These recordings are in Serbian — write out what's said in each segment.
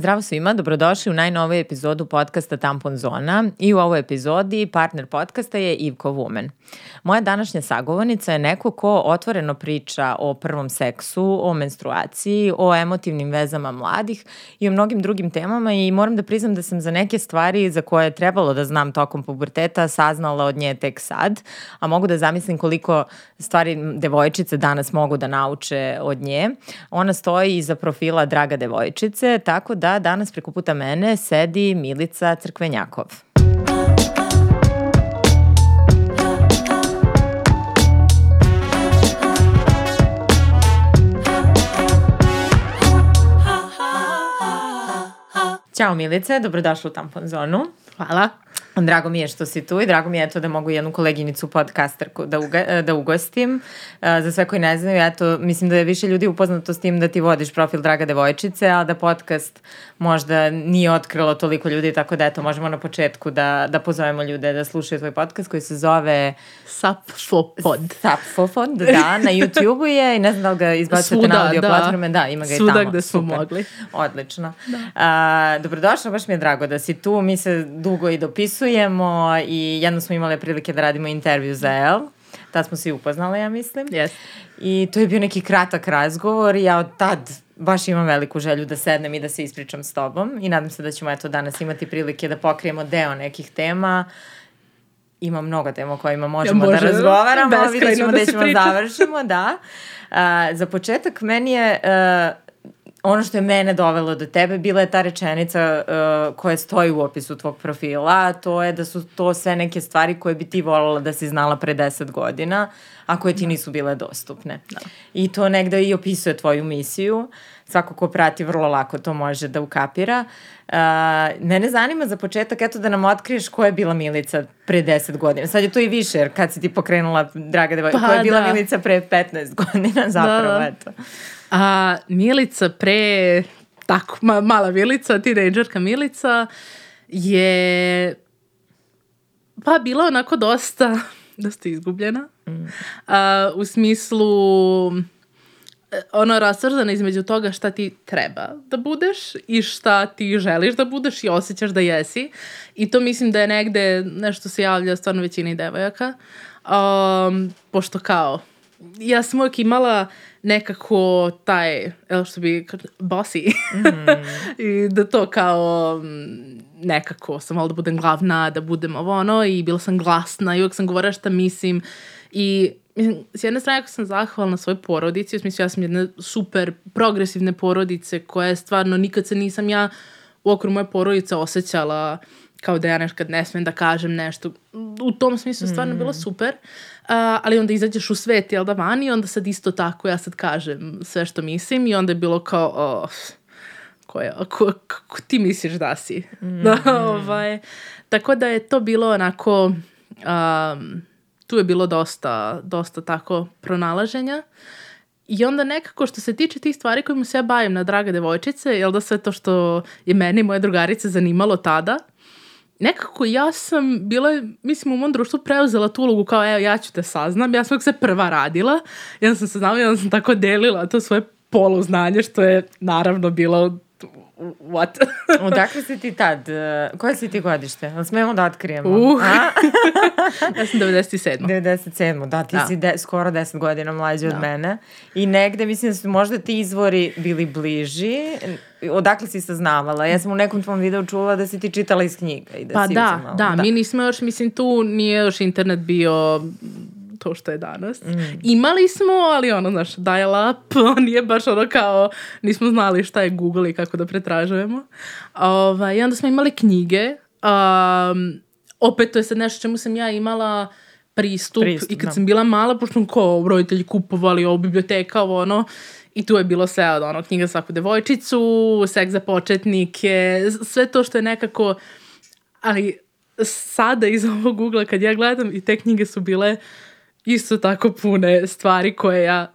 Zdravo svima, dobrodošli u najnoviju epizodu podcasta Tampon Zona i u ovoj epizodi partner podcasta je Ivko Vumen. Moja današnja sagovornica je neko ko otvoreno priča o prvom seksu, o menstruaciji, o emotivnim vezama mladih i o mnogim drugim temama i moram da priznam da sam za neke stvari za koje je trebalo da znam tokom puberteta saznala od nje tek sad, a mogu da zamislim koliko stvari devojčice danas mogu da nauče od nje. Ona stoji iza profila Draga devojčice, tako da danas preko puta mene sedi Milica Crkvenjakov. Ćao Milice, dobrodošla u Tampon zonu. Hvala. Drago mi je što si tu i drago mi je eto da mogu jednu koleginicu podcasterku da, uga, da ugostim. Za sve koji ne znaju, eto, mislim da je više ljudi upoznato s tim da ti vodiš profil Draga devojčice, a da podcast možda nije otkrilo toliko ljudi, tako da eto, možemo na početku da, da pozovemo ljude da slušaju tvoj podcast koji se zove Sapfopod. Sapfopod, da, na YouTube-u je i ne znam da li ga izbacujete na audio da. platforme, da, ima ga Svuda i tamo. gde smo Super. mogli. Odlično. Da. A, dobrodošla, baš mi je drago da si tu, mi se dugo i dopisujemo i jedno smo imali prilike da radimo intervju za El. Tad smo se i upoznali, ja mislim. Yes. I to je bio neki kratak razgovor i ja od tad baš imam veliku želju da sednem i da se ispričam s tobom i nadam se da ćemo eto danas imati prilike da pokrijemo deo nekih tema. Ima mnogo tema o kojima možemo ja, može, da razgovaramo, vidjet ćemo da, da ćemo završimo, da. Uh, za početak, meni je uh, ono što je mene dovelo do tebe bila je ta rečenica uh, koja stoji u opisu tvog profila, to je da su to sve neke stvari koje bi ti voljela da si znala pre 10 godina, a koje ti da. nisu bile dostupne. Da. I to negde i opisuje tvoju misiju. Svako ko prati vrlo lako to može da ukapira. Uh, mene zanima za početak, eto da nam otkriješ ko je bila Milica pre 10 godina. Sad je to i više, jer kad si ti pokrenula, draga devojka, pa, ko je bila da. Milica pre 15 godina zapravo, da. eto. A Milica pre, tako, ma, mala Milica, tinejdžerka Milica, je pa bila onako dosta, dosta izgubljena. Mm. A, u smislu ono rastrzana između toga šta ti treba da budeš i šta ti želiš da budeš i osjećaš da jesi. I to mislim da je negde nešto se javlja stvarno većini devojaka. Um, pošto kao, ja sam uvijek imala nekako taj, evo što bi, bossy. Mm. I da to kao nekako sam malo da budem glavna, da budem ovo ono i bila sam glasna i uvijek sam govorila šta mislim i mislim, s jedne strane ako sam zahvalna svojoj porodici, u smislu ja sam jedna super progresivne porodice koja je stvarno nikad se nisam ja u okru moje porodice osjećala kao da ja nekad ne smem da kažem nešto. U tom smislu stvarno mm. bilo super. Uh, ali onda izađeš u svet, jel da van, i onda sad isto tako ja sad kažem sve što mislim i onda je bilo kao, oh, koja, ko, ko, ti misliš da si. Mm. da, ovaj, tako da je to bilo onako, um, tu je bilo dosta, dosta tako pronalaženja. I onda nekako što se tiče tih stvari kojima se ja bavim na Draga devojčice, jel da sve to što je meni i moje drugarice zanimalo tada, nekako ja sam bila, mislim, u mom društvu preuzela tu ulogu kao, evo, ja ću te saznam. Ja sam se prva radila, ja sam se znala onda sam tako delila to svoje poluznanje, što je naravno bilo what? Odakle si ti tad? Koje si ti godište? Ali smemo da otkrijemo? Uh. ja sam 97. 97. Da, ti da. si de, skoro 10 godina mlađi da. od mene. I negde, mislim da su možda ti izvori bili bliži. Odakle si saznavala? Ja sam u nekom tvom videu čula da si ti čitala iz knjiga. I da pa si da, da, da, mi nismo još, mislim, tu nije još internet bio to što je danas. Mm. Imali smo, ali ono, znaš, dial up, nije baš ono kao, nismo znali šta je Google i kako da pretražujemo. Ovaj, I onda smo imali knjige. Um, opet, to je sad nešto čemu sam ja imala pristup, pristup i kad da. sam bila mala, pošto kao roditelji kupovali ovo biblioteka, ovo ono, I tu je bilo sve od ono, knjiga za svaku devojčicu, seks za početnike, sve to što je nekako, ali sada iz ovog Google kad ja gledam i te knjige su bile uh, isto tako pune stvari koje ja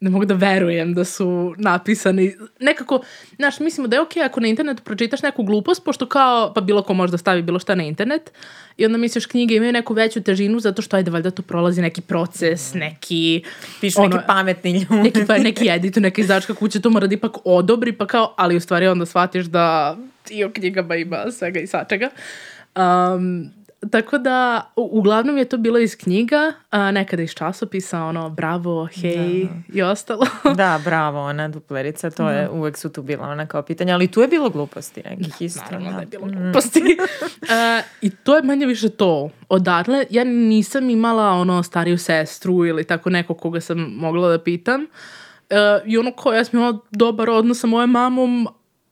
ne mogu da verujem da su napisani. Nekako, znaš, mislimo da je okej ako na internetu pročitaš neku glupost, pošto kao, pa bilo ko može da stavi bilo šta na internet, i onda misliš knjige imaju neku veću težinu zato što, ajde, valjda to prolazi neki proces, neki... Pišu neki pametni ljudi. neki, pa, neki editor, neka izdačka kuća to mora da ipak odobri, pa kao, ali u stvari onda shvatiš da i o knjigama ima svega i svačega. Um, tako da, u, uglavnom je to bilo iz knjiga, a nekada iz časopisa, ono, bravo, hej Da. i ostalo. Da, bravo, ona duplerica, to je, uvek su tu bila ona kao pitanja, ali tu je bilo gluposti nekih isto. Naravno da je bilo Mm. gluposti. E, I to je manje više to. Odatle, ja nisam imala ono stariju sestru ili tako neko koga sam mogla da pitam. E, I ono ko ja sam imala dobar odnos sa mojom mamom,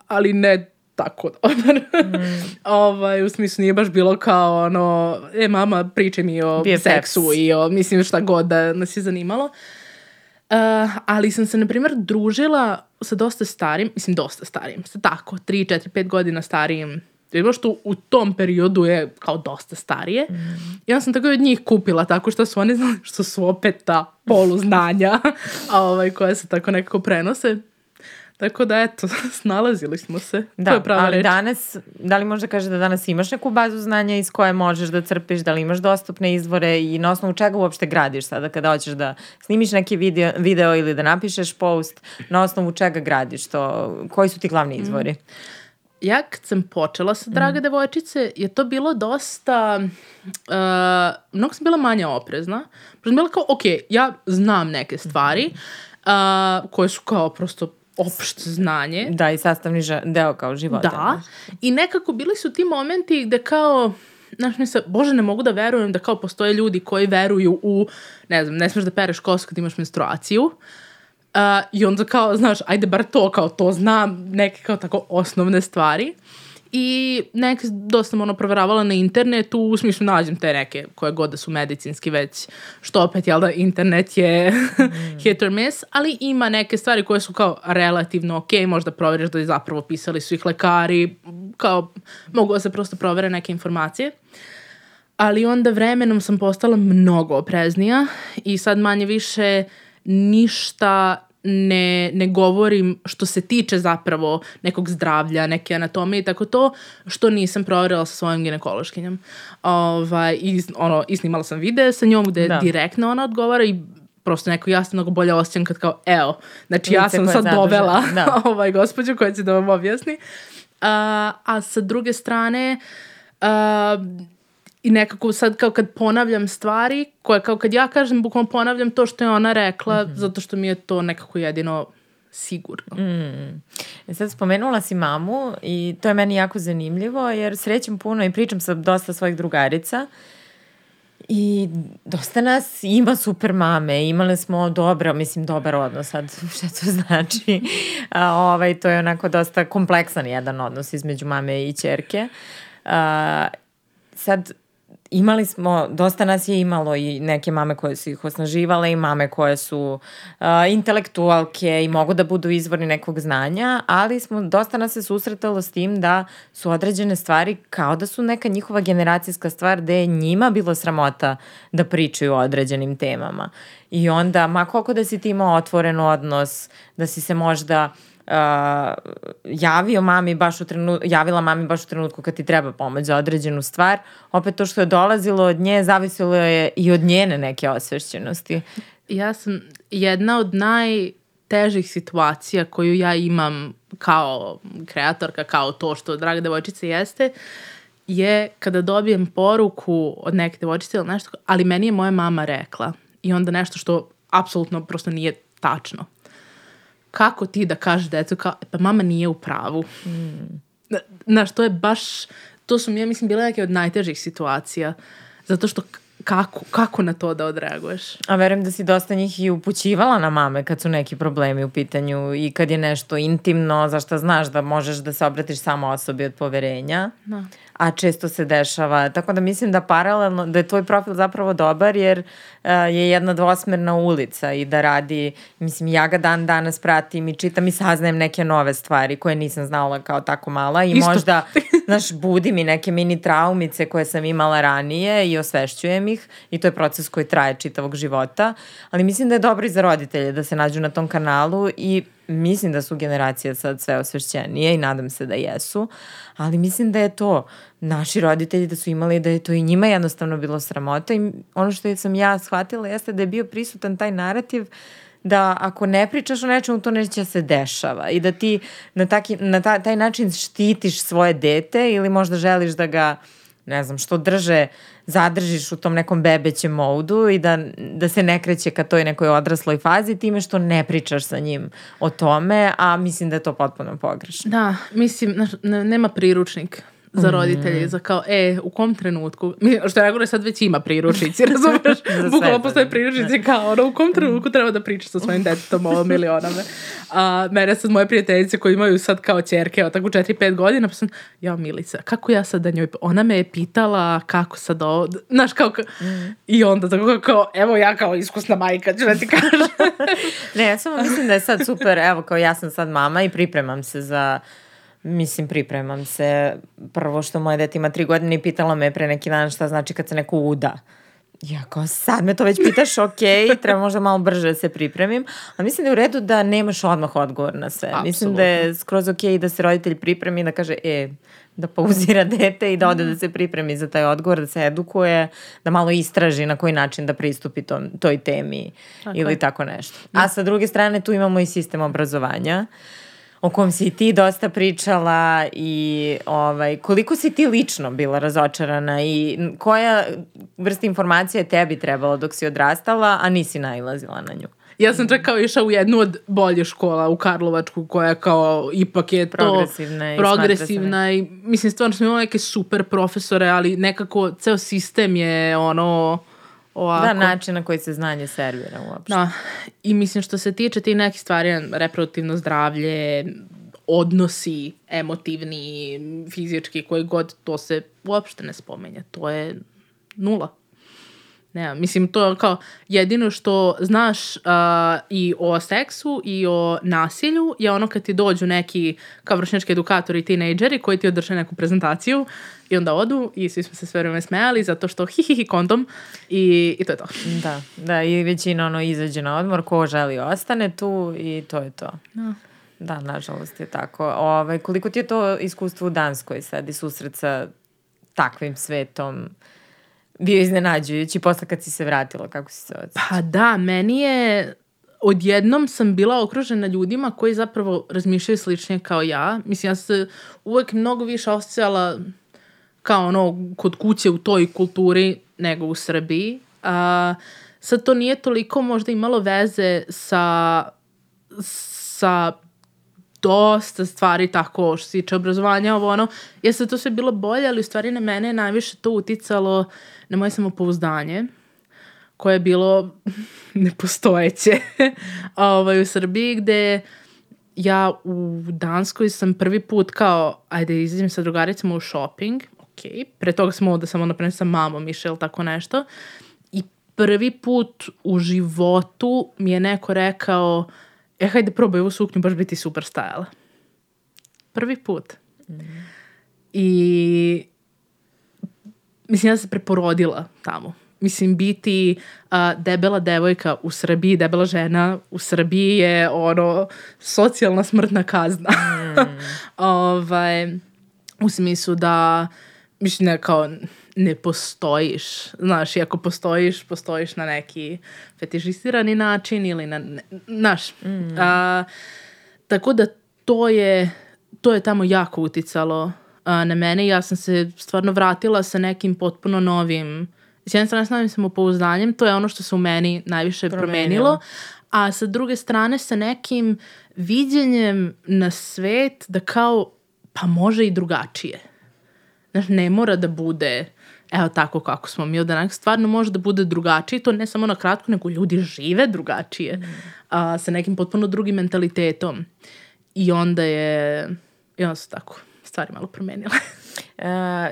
ali ne tako dobar. ovaj, u smislu nije baš bilo kao ono, e mama pričaj mi o BFFs. seksu i o mislim šta god da nas je zanimalo. Uh, ali sam se, na primjer, družila sa dosta starim, mislim dosta starim, sa tako, 3, 4, 5 godina starijim ljudima, što u tom periodu je kao dosta starije. I onda sam tako i od njih kupila, tako što su oni znali što su opet ta poluznanja ovaj, koje se tako nekako prenose. Tako da, eto, snalazili smo se. to Da, je prava ali reč. danas, da li možda kaže da danas imaš neku bazu znanja iz koje možeš da crpiš, da li imaš dostupne izvore i na osnovu čega uopšte gradiš sada kada hoćeš da snimiš neki video, video ili da napišeš post, na osnovu čega gradiš to, koji su ti glavni izvori? ja kad sam počela sa Draga devojčice, je to bilo dosta, uh, mnogo sam bila manje oprezna. Sam bila kao, ok, ja znam neke stvari uh, koje su kao prosto opšte znanje. Da, i sastavni deo kao života. Da. I nekako bili su ti momenti gde kao, znaš mi se, bože ne mogu da verujem da kao postoje ljudi koji veruju u, ne znam, ne smeš da pereš kosu kad imaš menstruaciju. Uh, I onda kao, znaš, ajde bar to, kao to znam, neke kao tako osnovne stvari. I neke dosta sam ono proveravala na internetu, u smislu nađem te neke koje god da su medicinski već, što opet, jel da, internet je hit or miss, ali ima neke stvari koje su kao relativno ok, možda proveriš da je zapravo pisali su ih lekari, kao mogu da se prosto provere neke informacije. Ali onda vremenom sam postala mnogo opreznija i sad manje više ništa ne, ne govorim što se tiče zapravo nekog zdravlja, neke anatomije i tako to, što nisam proverila sa svojim ginekološkinjom. Ovaj, i, ono, i snimala sam videe sa njom gde Da. direktno ona odgovara i prosto neko ja se mnogo bolje osjećam kad kao, evo, znači ja Lice sam koje sad dovela da. ovaj gospođu koja će da vam objasni. A, a sa druge strane, a, i nekako sad kao kad ponavljam stvari, koje kao kad ja kažem, bukvalno ponavljam to što je ona rekla, Mhm. zato što mi je to nekako jedino sigurno. E sad spomenula si mamu i to je meni jako zanimljivo jer srećem puno i pričam sa dosta svojih drugarica i dosta nas ima super mame, imale smo dobro, mislim dobar odnos sad, šta to znači, A, ovaj, to je onako dosta kompleksan jedan odnos između mame i čerke. A, sad, imali smo, dosta nas je imalo i neke mame koje su ih osnaživale i mame koje su uh, intelektualke i mogu da budu izvorni nekog znanja, ali smo, dosta nas se susretalo s tim da su određene stvari kao da su neka njihova generacijska stvar gde je njima bilo sramota da pričaju o određenim temama. I onda, ma koliko da si ti imao otvoren odnos, da si se možda uh, javio mami baš u trenu, javila mami baš u trenutku kad ti treba pomoć za određenu stvar, opet to što je dolazilo od nje zavisilo je i od njene neke osvešćenosti. Ja sam jedna od najtežih situacija koju ja imam kao kreatorka, kao to što Draga devojčica jeste, je kada dobijem poruku od neke devojčice ili nešto, ali meni je moja mama rekla i onda nešto što apsolutno prosto nije tačno. Kako ti da kažeš decu kao, pa mama nije u pravu. Na- Znaš, to je baš, to su mi, ja mislim, bile neke od najtežih situacija. Zato što kako, kako na to da odreaguješ? A verujem da si dosta njih i upućivala na mame kad su neki problemi u pitanju i kad je nešto intimno, za šta znaš da možeš da se obratiš samo osobi od poverenja. Da. A često se dešava. Tako da mislim da paralelno, da je tvoj profil zapravo dobar jer uh, je jedna dvosmerna ulica i da radi, mislim ja ga dan danas pratim i čitam i saznajem neke nove stvari koje nisam znala kao tako mala i Isto. možda znaš, budi mi neke mini traumice koje sam imala ranije i osvešćujem ih i to je proces koji traje čitavog života, ali mislim da je dobro i za roditelje da se nađu na tom kanalu i mislim da su generacije sad sve osvešćenije i nadam se da jesu, ali mislim da je to naši roditelji da su imali da je to i njima jednostavno bilo sramota i ono što sam ja shvatila jeste da je bio prisutan taj narativ da ako ne pričaš o nečemu, to neće se dešava i da ti na, taki, na ta, taj način štitiš svoje dete ili možda želiš da ga, ne znam, što drže, zadržiš u tom nekom bebećem modu i da, da se ne kreće ka toj nekoj odrasloj fazi time što ne pričaš sa njim o tome, a mislim da je to potpuno pogrešno. Da, mislim, nema priručnik za roditelje, mm. za kao, e, u kom trenutku, što ja govorim sad već ima priručnici, razumeš? Bukvalo postoje priručnici kao, ono, u kom trenutku treba da pričaš sa svojim detetom o ovom ili onome. A mene sad moje prijateljice koji imaju sad kao čerke, od tako 4-5 godina, pa sam, ja Milica, kako ja sad da njoj, ona me je pitala kako sad ovo, znaš, kao, mm. i onda tako kao, evo ja kao iskusna majka, ću da ti kažem. ne, ja samo mislim da je sad super, evo, kao ja sam sad mama i pripremam se za Mislim, pripremam se. Prvo što moje dete ima tri godine i pitala me pre neki dan šta znači kad se neko uda. Ja kao, sad me to već pitaš, ok, treba možda malo brže da se pripremim, ali mislim da je u redu da nemaš odmah odgovor na sve. Absolutno. Mislim da je skroz ok da se roditelj pripremi i da kaže, e, da pauzira dete i da ode da se pripremi za taj odgovor, da se edukuje, da malo istraži na koji način da pristupi tom, toj temi tako ili je. tako nešto. A sa druge strane tu imamo i sistem obrazovanja. Uh, o kom si ti dosta pričala i ovaj, koliko si ti lično bila razočarana i koja vrsta informacija je tebi trebala dok si odrastala, a nisi nailazila na nju? Ja sam čak kao išla u jednu od bolje škola u Karlovačku koja kao ipak je to progresivna i, progresivna i mislim stvarno smo imali neke super profesore, ali nekako ceo sistem je ono ovako. Da, način na koji se znanje servira uopšte. Da, i mislim što se tiče ti nekih stvari, reproduktivno zdravlje, odnosi emotivni, fizički, koji god, to se uopšte ne spomenje. To je nula. Ne, mislim, to je kao jedino što znaš uh, i o seksu i o nasilju je ono kad ti dođu neki kao vršnjački edukatori i tinejdžeri koji ti održe neku prezentaciju i onda odu i svi smo se sve vreme smejali zato što hi hi hi kondom i, i to je to. Da, da i većina ono izađe na odmor, ko želi ostane tu i to je to. Da. Da, nažalost je tako. Ove, ovaj, koliko ti je to iskustvo u Danskoj sad i susret sa takvim svetom? bio iznenađujući posle kad si se vratila, kako si se odsjeća? Pa da, meni je odjednom sam bila okružena ljudima koji zapravo razmišljaju sličnije kao ja. Mislim, ja sam se uvek mnogo više osjećala kao ono kod kuće u toj kulturi nego u Srbiji. A, sad to nije toliko možda imalo veze sa sa dosta stvari tako što se tiče obrazovanja, ovo ono, jeste to sve bilo bolje, ali u stvari na mene je najviše to uticalo na moje samopouzdanje koje je bilo nepostojeće ovaj, u Srbiji gde ja u Danskoj sam prvi put kao, ajde izađem sa drugaricama u shopping, ok, pre toga sam ovo da sam onda pre sa mamom išla ili tako nešto, i prvi put u životu mi je neko rekao, e, hajde probaj ovu suknju, baš biti super stajala. Prvi put. Mm. I mislim, ja se preporodila tamo. Mislim, biti uh, debela devojka u Srbiji, debela žena u Srbiji je ono socijalna smrtna kazna. Mm. ovaj, u smislu da, mislim, ne kao ne postojiš. Znaš, i ako postojiš, postojiš na neki fetišistirani način ili na, ne, znaš. Mm. A, tako da to je, to je tamo jako uticalo a, na mene. Ja sam se stvarno vratila sa nekim potpuno novim, s jedne strane s novim samopouzdanjem, to je ono što se u meni najviše promenilo, promenilo a sa druge strane sa nekim viđenjem na svet da kao pa može i drugačije. Znaš, ne mora da bude evo tako kako smo mi odanak, stvarno može da bude drugačije, to ne samo na kratko, nego ljudi žive drugačije, mm. a, sa nekim potpuno drugim mentalitetom. I onda je, i onda su tako stvari malo promenile. Uh,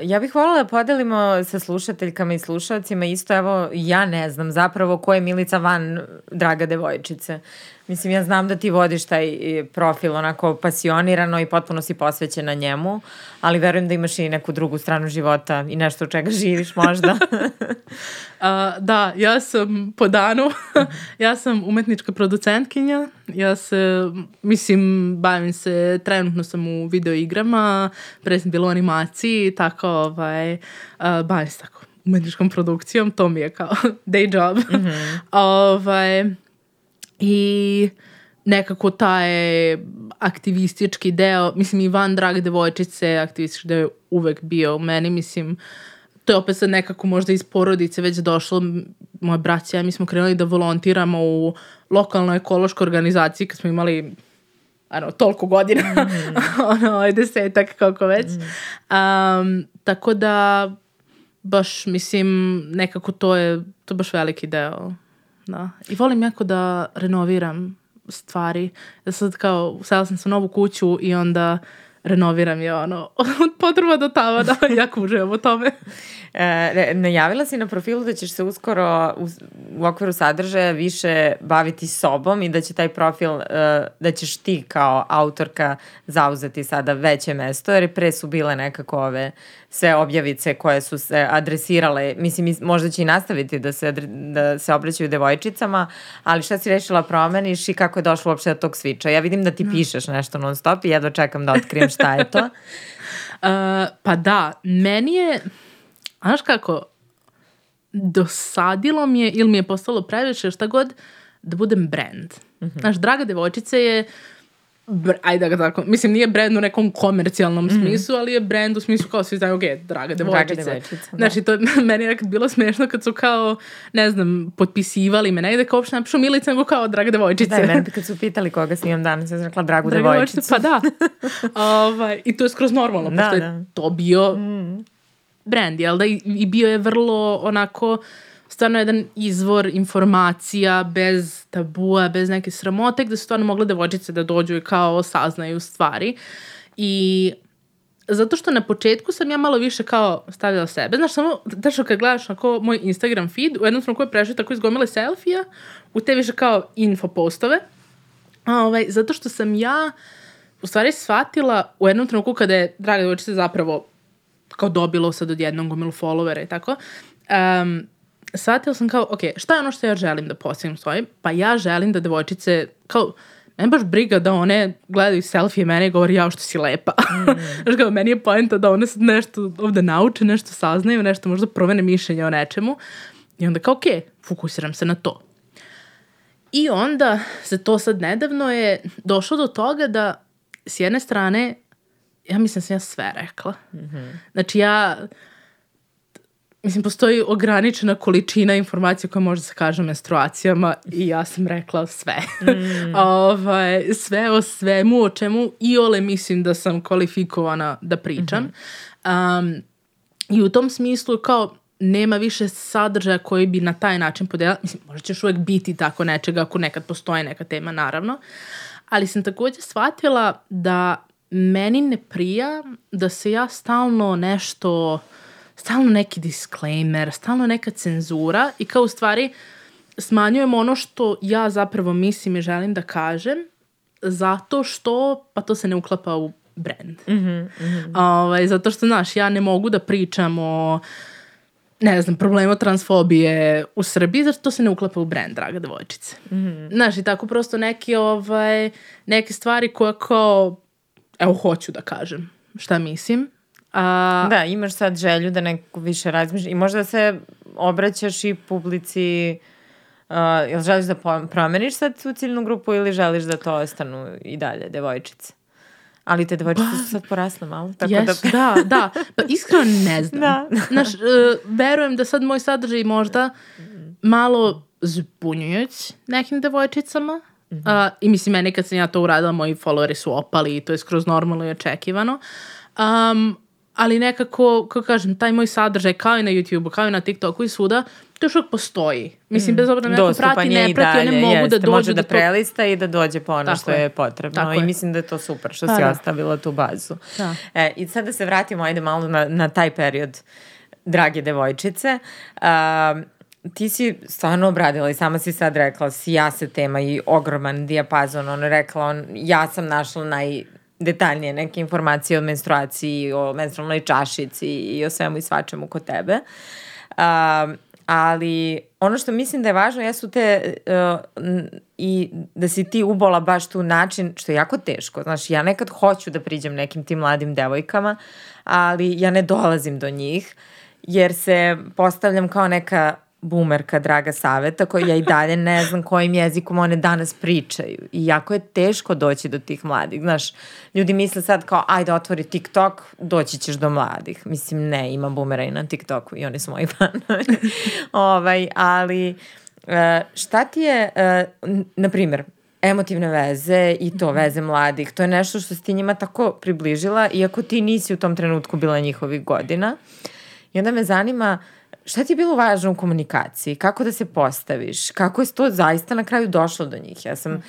ja bih voljela da podelimo sa slušateljkama i slušalcima isto, evo, ja ne znam zapravo ko je Milica van Draga devojčice. Mislim, ja znam da ti vodiš taj e, profil onako pasionirano i potpuno si posvećena njemu, ali verujem da imaš i neku drugu stranu života i nešto od čega živiš možda. uh, da, ja sam po danu, ja sam umetnička producentkinja, ja se, mislim, bavim se, trenutno sam u videoigrama, pre sam bila u animaciji, tako, ovaj, uh, bavim se tako umetničkom produkcijom, to mi je kao day job. Mm -hmm. ovaj, I nekako taj aktivistički deo, mislim i van drag devojčice, aktivistički deo je uvek bio u meni, mislim, to je opet sad nekako možda iz porodice već došlo, moje braće ja mi smo krenuli da volontiramo u lokalnoj ekološkoj organizaciji kad smo imali ano, toliko godina, mm. ono, desetak, kako već. Mm. Um, tako da, baš, mislim, nekako to je, to je baš veliki deo Da. I volim jako da renoviram stvari. Ja sad kao, sela sam se novu kuću i onda renoviram je ono, od podruma do tava, da, jako uživam u tome. E, najavila si na profilu da ćeš se uskoro u, u okviru sadržaja više baviti sobom i da će taj profil, uh, da ćeš ti kao autorka zauzeti sada veće mesto, jer pre su bile nekako ove sve objavice koje su se adresirale, mislim, možda će i nastaviti da se, da se obraćaju devojčicama, ali šta si rešila promeniš i kako je došlo uopšte do tog sviča? Ja vidim da ti da. pišeš nešto non stop i jedva čekam da otkrijem šta je to. uh, pa da, meni je znaš kako, dosadilo mi je ili mi je postalo previše šta god da budem brand. Mm -hmm. Znaš, Draga devojčica je ajde da ga tako, mislim nije brand u nekom komercijalnom mm -hmm. smislu, ali je brand u smislu kao svi znaju, ok, draga devojčice. Draga devojčica, da. Znači, to meni je nekad bilo smešno kad su kao, ne znam, potpisivali me negde kao uopšte napišu Milica, nego kao draga devojčice. Da, meni kad su pitali koga snimam danas, ja sam rekla dragu draga devojčicu. Pa da. ovaj, I to je skroz normalno, da, pošto da. je to bio mm brand, jel da? I, i bio je vrlo onako stvarno jedan izvor informacija bez tabua, bez neke sramote, gde su stvarno mogle devojčice da dođu i kao saznaju stvari. I zato što na početku sam ja malo više kao stavila sebe. Znaš, samo, znaš, kad gledaš ako moj Instagram feed, u jednom trenutku je prešao tako izgomile selfija, u te više kao info postove. Ovaj, zato što sam ja u stvari shvatila u jednom trenutku kada je Draga devojčica zapravo kao dobilo sad od jednog gomilu followera i tako, um, shvatila sam kao, ok, šta je ono što ja želim da postignem svojim? Pa ja želim da devojčice, kao, meni baš briga da one gledaju selfie mene i govori jao što si lepa. Mm. Znaš kao, meni je poenta da one nešto ovde nauče, nešto saznaju, nešto možda promene mišljenje o nečemu. I onda kao, ok, fokusiram se na to. I onda, za to sad nedavno je došlo do toga da s jedne strane ja mislim da sam ja sve rekla. Mm -hmm. Znači ja, mislim, postoji ograničena količina informacija koja može da se kaže o menstruacijama i ja sam rekla sve. Mm. ovaj, sve o svemu, o čemu i ole mislim da sam kvalifikovana da pričam. Mm -hmm. um, I u tom smislu kao nema više sadržaja koji bi na taj način podelila. Mislim, možda ćeš uvek biti tako nečega ako nekad postoje neka tema, naravno. Ali sam takođe shvatila da meni ne prija da se ja stalno nešto, stalno neki disclaimer, stalno neka cenzura i kao u stvari smanjujem ono što ja zapravo mislim i želim da kažem zato što, pa to se ne uklapa u brand. Mm -hmm, mm -hmm. Ovaj, zato što, znaš, ja ne mogu da pričam o ne znam, problemu transfobije u Srbiji, zato to se ne uklapa u brand, draga devojčice. Mm -hmm. Znaš, i tako prosto neke, ovaj, neke stvari koje kao evo hoću da kažem šta mislim. A... Da, imaš sad želju da neko više razmišlja i možda se obraćaš i publici Uh, jel želiš da promeniš sad tu ciljnu grupu ili želiš da to ostanu i dalje devojčice? Ali te devojčice ba, su sad porasle malo. Tako yes, da... da, da. Pa iskreno ne znam. Da. Znaš, uh, verujem da sad moj sadržaj možda malo zbunjujuć nekim devojčicama, -hmm. uh, I mislim, meni kad sam ja to uradila, moji followeri su opali i to je skroz normalno i očekivano. Um, ali nekako, kako kažem, taj moj sadržaj kao i na YouTube-u, kao i na TikToku i svuda, to još uvijek postoji. Mislim, mm. bez obzira neko prati, ne prati, one mogu jeste, da dođu može da, da prelista i da dođe po ono Tako što je, je potrebno. Tako I je. mislim da je to super što pa, si da. ostavila tu bazu. Da. E, I sad da se vratimo, ajde malo na, na taj period drage devojčice. Uh, ti si stvarno obradila i sama si sad rekla sija se tema i ogroman dijapazon, on rekla, on, ja sam našla naj detaljnije neke informacije o menstruaciji, o menstrualnoj čašici i o svemu i svačemu kod tebe. Um, ali ono što mislim da je važno jesu te uh, i da si ti ubola baš tu način što je jako teško. Znaš, ja nekad hoću da priđem nekim tim mladim devojkama, ali ja ne dolazim do njih jer se postavljam kao neka bumerka Draga Saveta, koji ja i dalje ne znam kojim jezikom one danas pričaju. I jako je teško doći do tih mladih. Znaš, ljudi misle sad kao, ajde otvori TikTok, doći ćeš do mladih. Mislim, ne, ima bumera i na TikToku i oni su moji fanovi. ovaj, ali e, šta ti je, e, na primjer, emotivne veze i to veze mladih, to je nešto što si ti njima tako približila, iako ti nisi u tom trenutku bila njihovih godina. I onda me zanima, uh, Šta ti je bilo važno u komunikaciji? Kako da se postaviš? Kako je to zaista na kraju došlo do njih? Ja sam, mm.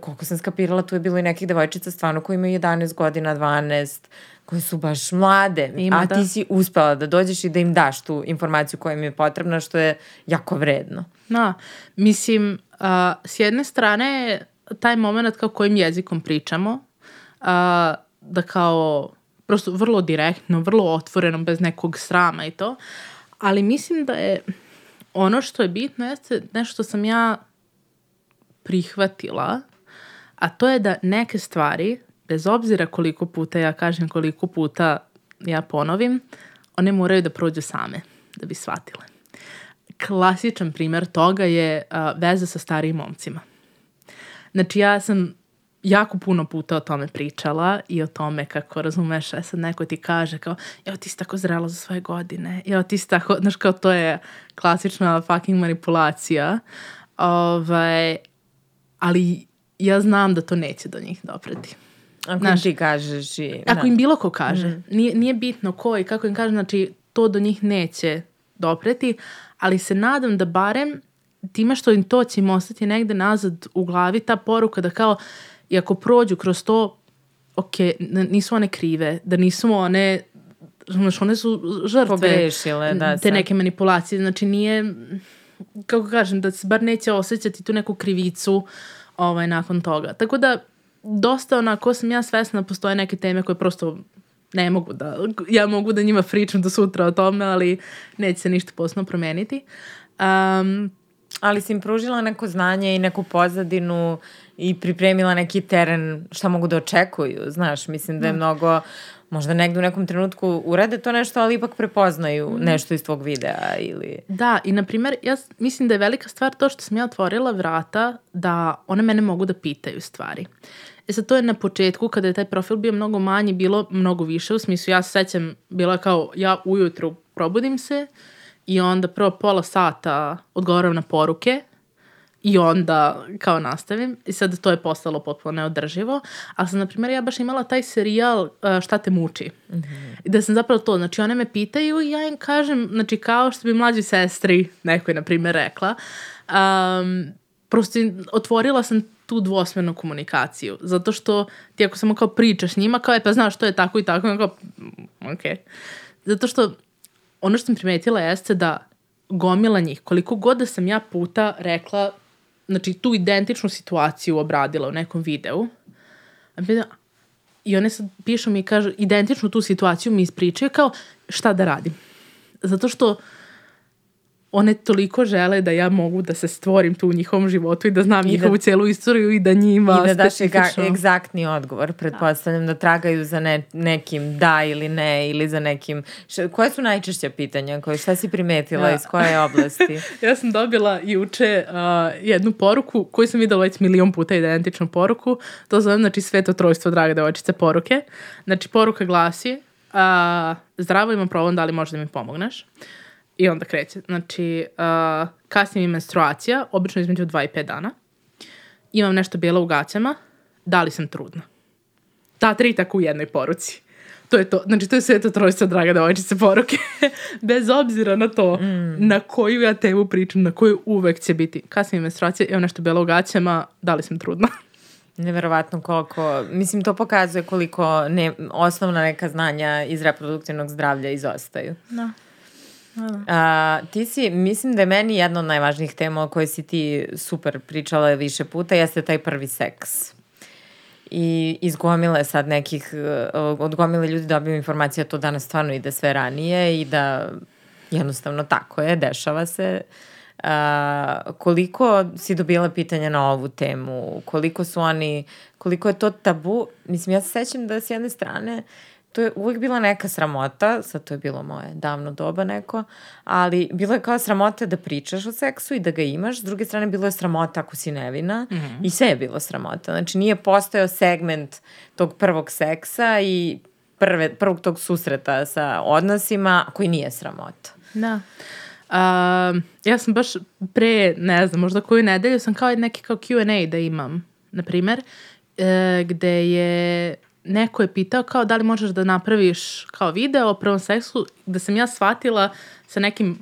koliko sam skapirala, tu je bilo i nekih devojčica stvarno koji imaju 11 godina, 12, koje su baš mlade, Ima, a da. ti si uspela da dođeš i da im daš tu informaciju koja im je potrebna, što je jako vredno. Da, mislim, uh, s jedne strane, taj moment kao kojim jezikom pričamo, uh, da kao prosto vrlo direktno, vrlo otvoreno, bez nekog srama i to, Ali mislim da je ono što je bitno jeste nešto što sam ja prihvatila, a to je da neke stvari, bez obzira koliko puta ja kažem, koliko puta ja ponovim, one moraju da prođu same da bi shvatile. Klasičan primer toga je a, veza sa starijim momcima. Znači ja sam jako puno puta o tome pričala i o tome kako, razumeš, e sad neko ti kaže kao, evo ti si tako zrela za svoje godine, evo ti si tako, znaš kao to je klasična fucking manipulacija, ovaj, ali ja znam da to neće do njih dopreti. Ako znaš, ti kažeš i... Ako im bilo ko kaže, mm. nije, nije bitno ko i kako im kaže, znači to do njih neće dopreti, ali se nadam da barem time što im to će im ostati negde nazad u glavi, ta poruka da kao, I ako prođu kroz to, ok, nisu one krive, da nisu one znaš, one su žrtve Pogrešile, da, te neke manipulacije, znači nije kako kažem, da se bar neće osjećati tu neku krivicu ovaj, nakon toga. Tako da, dosta onako sam ja svesna da postoje neke teme koje prosto ne mogu da, ja mogu da njima pričam do sutra o tome, ali neće se ništa posebno promeniti. Um, ali si im pružila neko znanje i neku pozadinu i pripremila neki teren šta mogu da očekuju, znaš, mislim da je da. mnogo možda negde u nekom trenutku urade to nešto, ali ipak prepoznaju mm. nešto iz tvog videa ili... Da, i na primer, ja mislim da je velika stvar to što sam ja otvorila vrata da one mene mogu da pitaju stvari. E sad, to je na početku, kada je taj profil bio mnogo manji, bilo mnogo više, u smislu, ja se sećam, bila kao, ja ujutru probudim se i onda prvo pola sata odgovaram na poruke, I onda kao nastavim i sad to je postalo potpuno neodrživo. Ali sam, na primjer, ja baš imala taj serijal uh, Šta te muči. Mm -hmm. I da sam zapravo to, znači one me pitaju i ja im kažem, znači kao što bi mlađi sestri neko je, na primjer, rekla, um, prosto otvorila sam tu dvosmernu komunikaciju. Zato što ti ako samo kao pričaš njima, kao je pa znaš to je tako i tako, kao, mm, ok. Zato što ono što sam primetila jeste da gomila njih, koliko god da sam ja puta rekla znači, tu identičnu situaciju obradila u nekom videu. I one sad pišu mi i kažu, identičnu tu situaciju mi ispričaju kao šta da radim. Zato što one toliko žele da ja mogu da se stvorim tu u njihovom životu i da znam I njihovu da, celu istoriju i da njima I da daš egzaktni odgovor. Pretpostavljam da. da tragaju za ne, nekim da ili ne ili za nekim... Š, koje su najčešće pitanja? Koje, šta si primetila? Da. Iz koje oblasti? ja sam dobila juče uh, jednu poruku koju sam videla već milion puta identičnu poruku. To zovem, znači, sveto trojstvo, draga devojčice, poruke. Znači, poruka glasi uh, zdravo imam problem, da li možeš da mi pomogneš? Uh, I onda kreće. Znači, uh, kasnije mi menstruacija, obično između 2 i 5 dana. Imam nešto bijelo u gaćama. Da li sam trudna? Ta tri tako u jednoj poruci. To je to. Znači, to je sve to trojstvo, draga devojčice, poruke. Bez obzira na to mm. na koju ja temu pričam, na koju uvek će biti. Kasnije menstruacija, imam nešto bijelo u gaćama, da li sam trudna? Neverovatno koliko, mislim to pokazuje koliko ne, osnovna neka znanja iz reproduktivnog zdravlja izostaju. Da. A, ti si, mislim da je meni jedna od najvažnijih tema o kojoj si ti super pričala više puta, jeste taj prvi seks. I iz gomile sad nekih, uh, od gomile ljudi dobijam informacije da to danas stvarno ide sve ranije i da jednostavno tako je, dešava se. Uh, koliko si dobila pitanja na ovu temu, koliko su oni, koliko je to tabu, mislim ja se sećam da s jedne strane to je uvijek bila neka sramota, sad to je bilo moje davno doba neko, ali bilo je kao sramota da pričaš o seksu i da ga imaš, s druge strane bilo je sramota ako si nevina mm -hmm. i sve je bilo sramota. Znači nije postojao segment tog prvog seksa i prve, prvog tog susreta sa odnosima koji nije sramota. Da. Uh, ja sam baš pre, ne znam, možda koju nedelju sam kao neki kao Q&A da imam, na primer, uh, gde je neko je pitao kao da li možeš da napraviš kao video o prvom seksu, da sam ja shvatila sa nekim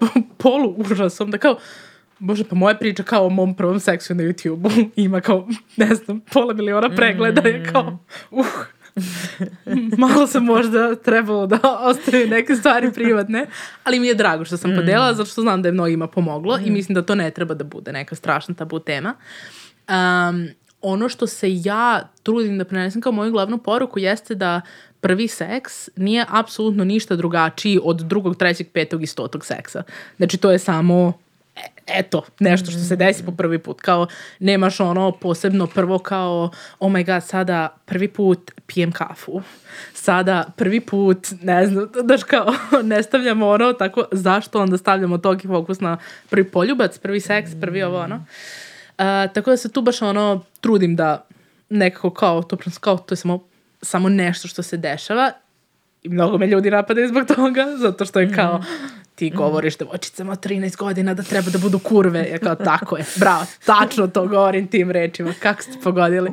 polu užasom, da kao, bože, pa moja priča kao o mom prvom seksu na YouTube-u ima kao, ne znam, pola miliona pregleda je kao, uh, malo sam možda trebalo da ostavim neke stvari privatne, ali mi je drago što sam mm. podela, zato što znam da je mnogima pomoglo mm. i mislim da to ne treba da bude neka strašna tabu tema. Um, ono što se ja trudim da prenesem kao moju glavnu poruku jeste da prvi seks nije apsolutno ništa drugačiji od drugog, trećeg, petog i stotog seksa. Znači to je samo e, eto, nešto što se desi po prvi put. Kao, nemaš ono posebno prvo kao, oh my god, sada prvi put pijem kafu. Sada prvi put, ne znam, daš kao, ne stavljamo ono, tako, zašto onda stavljamo toki fokus na prvi poljubac, prvi seks, prvi ovo, ono. Uh, Uh, tako da se tu baš ono trudim da nekako kao to, kao to je samo, samo nešto što se dešava i mnogo me ljudi napadaju zbog toga, zato što je kao ti govoriš devojčicama od 13 godina da treba da budu kurve. Ja kao, tako je, bravo, tačno to govorim tim rečima, kako ste pogodili.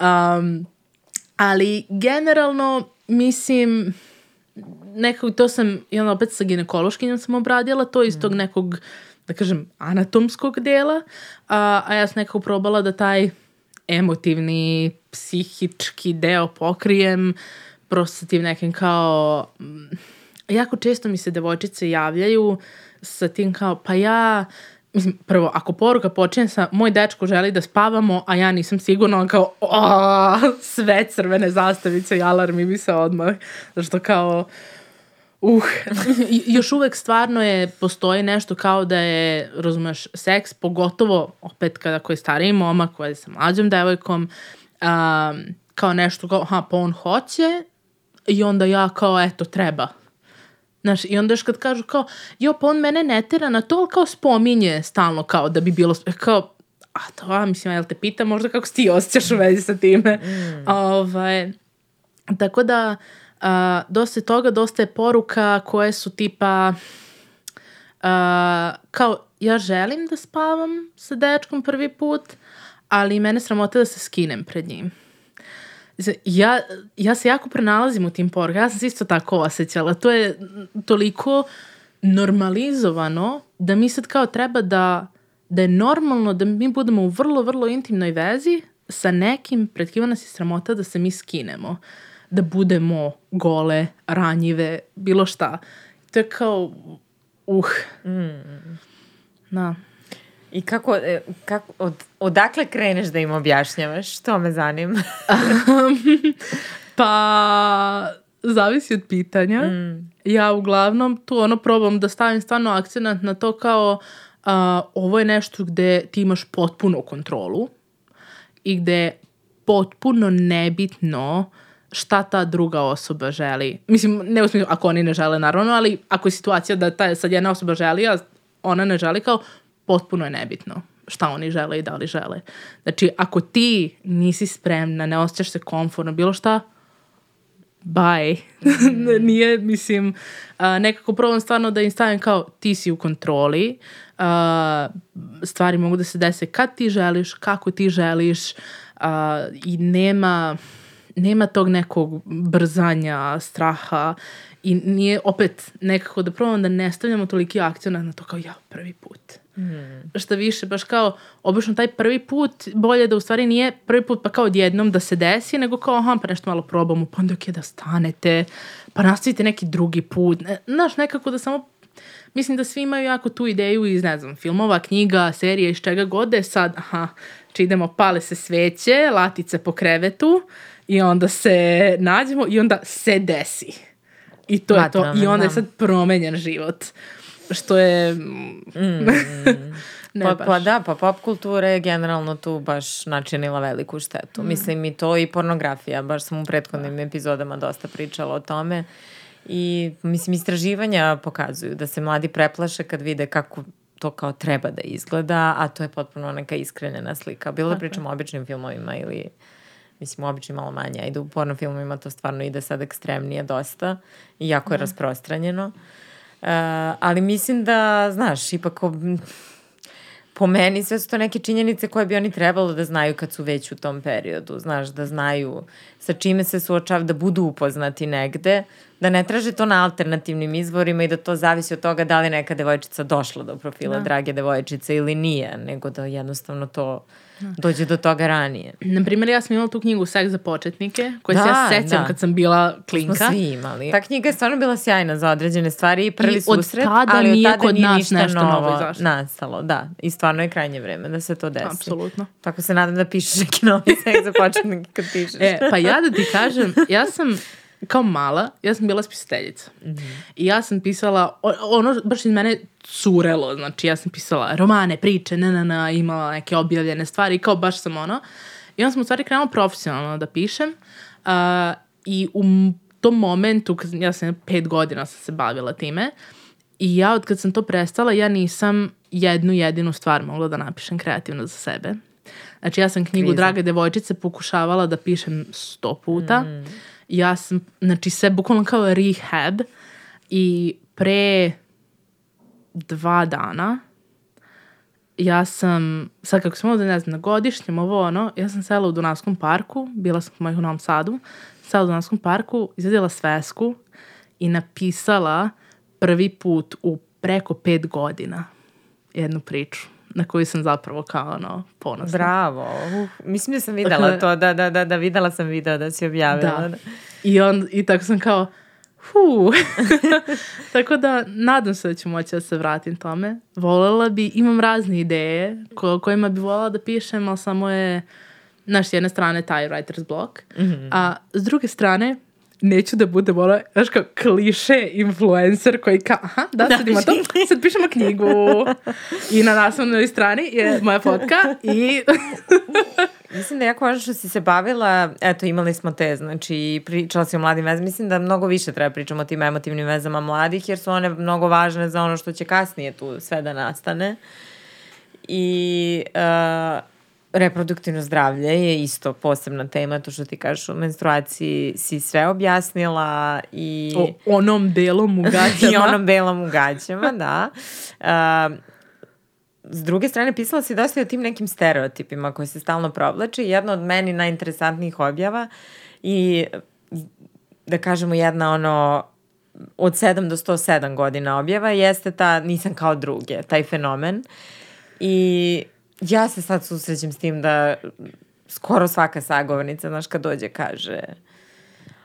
Um, ali generalno, mislim, nekako to sam, i ono opet sa ginekološkinjom sam obradila, to iz tog nekog da kažem, anatomskog dela, a, a ja sam nekako probala da taj emotivni, psihički deo pokrijem prosto tim nekim kao... Mm, jako često mi se devojčice javljaju sa tim kao, pa ja... Mislim, prvo, ako poruka počinje sa moj dečko želi da spavamo, a ja nisam sigurna, kao o, sve crvene zastavice i alarmi mi se odmah. Zašto kao Uh, još uvek stvarno je, postoji nešto kao da je, razumeš, seks, pogotovo opet kada koji je stariji momak, koji je sa mlađom devojkom, um, kao nešto kao, ha, pa on hoće i onda ja kao, eto, treba. Znaš, i onda još kad kažu kao, jo, pa on mene ne tera na to, kao spominje stalno kao da bi bilo, kao, a to, a, mislim, jel te pita možda kako si ti osjećaš u vezi sa time. Mm. Ovaj, tako da, uh, Uh, dosta je toga, dosta je poruka koje su tipa uh, kao ja želim da spavam sa dečkom prvi put, ali mene sramota da se skinem pred njim. Ja, ja se jako prenalazim u tim porukama. Ja sam se isto tako osjećala. To je toliko normalizovano da mi sad kao treba da, da je normalno da mi budemo u vrlo, vrlo intimnoj vezi sa nekim pred kima nas je sramota da se mi skinemo. Uh, da budemo gole, ranjive, bilo šta. To je kao, uh. Mm. Da. I kako, e, kako od, odakle kreneš da im objašnjavaš? To me zanima. pa, zavisi od pitanja. Mm. Ja uglavnom tu ono probam da stavim stvarno akcenat na to kao uh, ovo je nešto gde ti imaš potpunu kontrolu i gde potpuno nebitno uh, šta ta druga osoba želi. Mislim, ne u smislu, ako oni ne žele, naravno, ali ako je situacija da ta sad jedna osoba želi, a ona ne želi, kao potpuno je nebitno šta oni žele i da li žele. Znači, ako ti nisi spremna, ne osjećaš se komfortno, bilo šta, bye. Mm. Nije, mislim, uh, nekako probam stvarno da im stavim kao ti si u kontroli, uh, stvari mogu da se dese kad ti želiš, kako ti želiš uh, i nema nema tog nekog brzanja, straha i nije opet nekako da probamo da ne stavljamo toliki akcijona na to kao ja prvi put. Mm. Šta više, baš kao obično taj prvi put bolje da u stvari nije prvi put pa kao odjednom da se desi, nego kao aha pa nešto malo probamo, pa onda ok da stanete, pa nastavite neki drugi put. Znaš, nekako da samo mislim da svi imaju jako tu ideju iz, ne znam, filmova, knjiga, serije, iz čega god da je sad, aha, či idemo, pale se sveće, latice po krevetu i onda se nađemo i onda se desi. I to je to. Vatrano, I onda je da. sad promenjen život. Što je... Mm. ne pa, baš. pa da, pa pop kultura je generalno tu baš načinila veliku štetu. Mm. Mislim i to i pornografija, baš sam u prethodnim epizodama dosta pričala o tome. I mislim istraživanja pokazuju da se mladi preplaše kad vide kako to kao treba da izgleda, a to je potpuno neka iskrenjena slika. Bilo da pričamo o običnim filmovima ili mislim u običnim malo manje, ajde u porno filmovima to stvarno ide sad ekstremnije dosta i jako je rasprostranjeno. Uh, ali mislim da, znaš, ipak ob- po meni sve su to neke činjenice koje bi oni trebalo da znaju kad su već u tom periodu, znaš, da znaju sa čime se suočava, da budu upoznati negde, da ne traže to na alternativnim izvorima i da to zavisi od toga da li neka devojčica došla do profila Da. drage devojčice ili nije, nego da jednostavno to dođe do toga ranije. Na primjer, ja sam imala tu knjigu Seks za početnike, koju se Da, ja sećam da. kad sam bila Smo klinka. svi imali. Ta knjiga je stvarno bila sjajna za određene stvari i prvi I od susret, tada ali nije od tada kod nije nas ništa nešto novo novo izašlo. nastalo. Da, i stvarno je krajnje vreme da se to desi. Apsolutno. Tako se nadam da pišeš neki novi seks za početnike kad pišeš. E, pa ja da ti kažem, ja sam kao mala, ja sam bila spisateljica. I ja sam pisala, ono baš iz mene curelo, znači ja sam pisala romane, priče, na, na, na, imala neke objavljene stvari kao baš sam ono. I onda sam u stvari krenula profesionalno da pišem uh, i u tom momentu, kad, ja sam pet godina sam se bavila time, i ja od kad sam to prestala, ja nisam jednu jedinu stvar mogla da napišem kreativno za sebe. Znači ja sam knjigu Kriza. Drage devojčice pokušavala da pišem sto puta. Ja sam, znači sve bukvalno kao rehab i pre dva dana ja sam, sad kako sam ovdje, ne znam, na godišnjem, ovo ono, ja sam sela u Dunavskom parku, bila sam kod mojih u Novom Sadu, sela u Dunavskom parku, izvedila svesku i napisala prvi put u preko pet godina jednu priču na koju sam zapravo kao ono ponosna. Bravo. Uh, mislim da sam videla to, da, da, da, da, videla sam video da si objavila. Da. I, on, I tako sam kao, hu. tako da, nadam se da ću moći da se vratim tome. Volela bi, imam razne ideje ko, kojima bi volela da pišem, ali samo je, znaš, s jedne strane taj writer's block, a s druge strane, neću da budem ono, znaš kao kliše influencer koji kao, aha, da, sad ima to, sad pišemo knjigu. I na naslovnoj strani je moja fotka i Mislim da je jako važno što si se bavila, eto imali smo te, znači pričala si o mladim vezama, mislim da mnogo više treba pričamo o tim emotivnim vezama mladih, jer su one mnogo važne za ono što će kasnije tu sve da nastane. I uh, reproduktivno zdravlje je isto posebna tema, to što ti kažeš o menstruaciji si sve objasnila i... o onom delom u gaćama. I onom belom u gaćama, da. Uh, s druge strane, pisala si dosta i o tim nekim stereotipima koji se stalno provlače jedna od meni najinteresantnijih objava i da kažemo jedna ono od 7 do 107 godina objava jeste ta nisam kao druge, taj fenomen. I ja se sad susrećem s tim da skoro svaka sagovornica, znaš, kad dođe kaže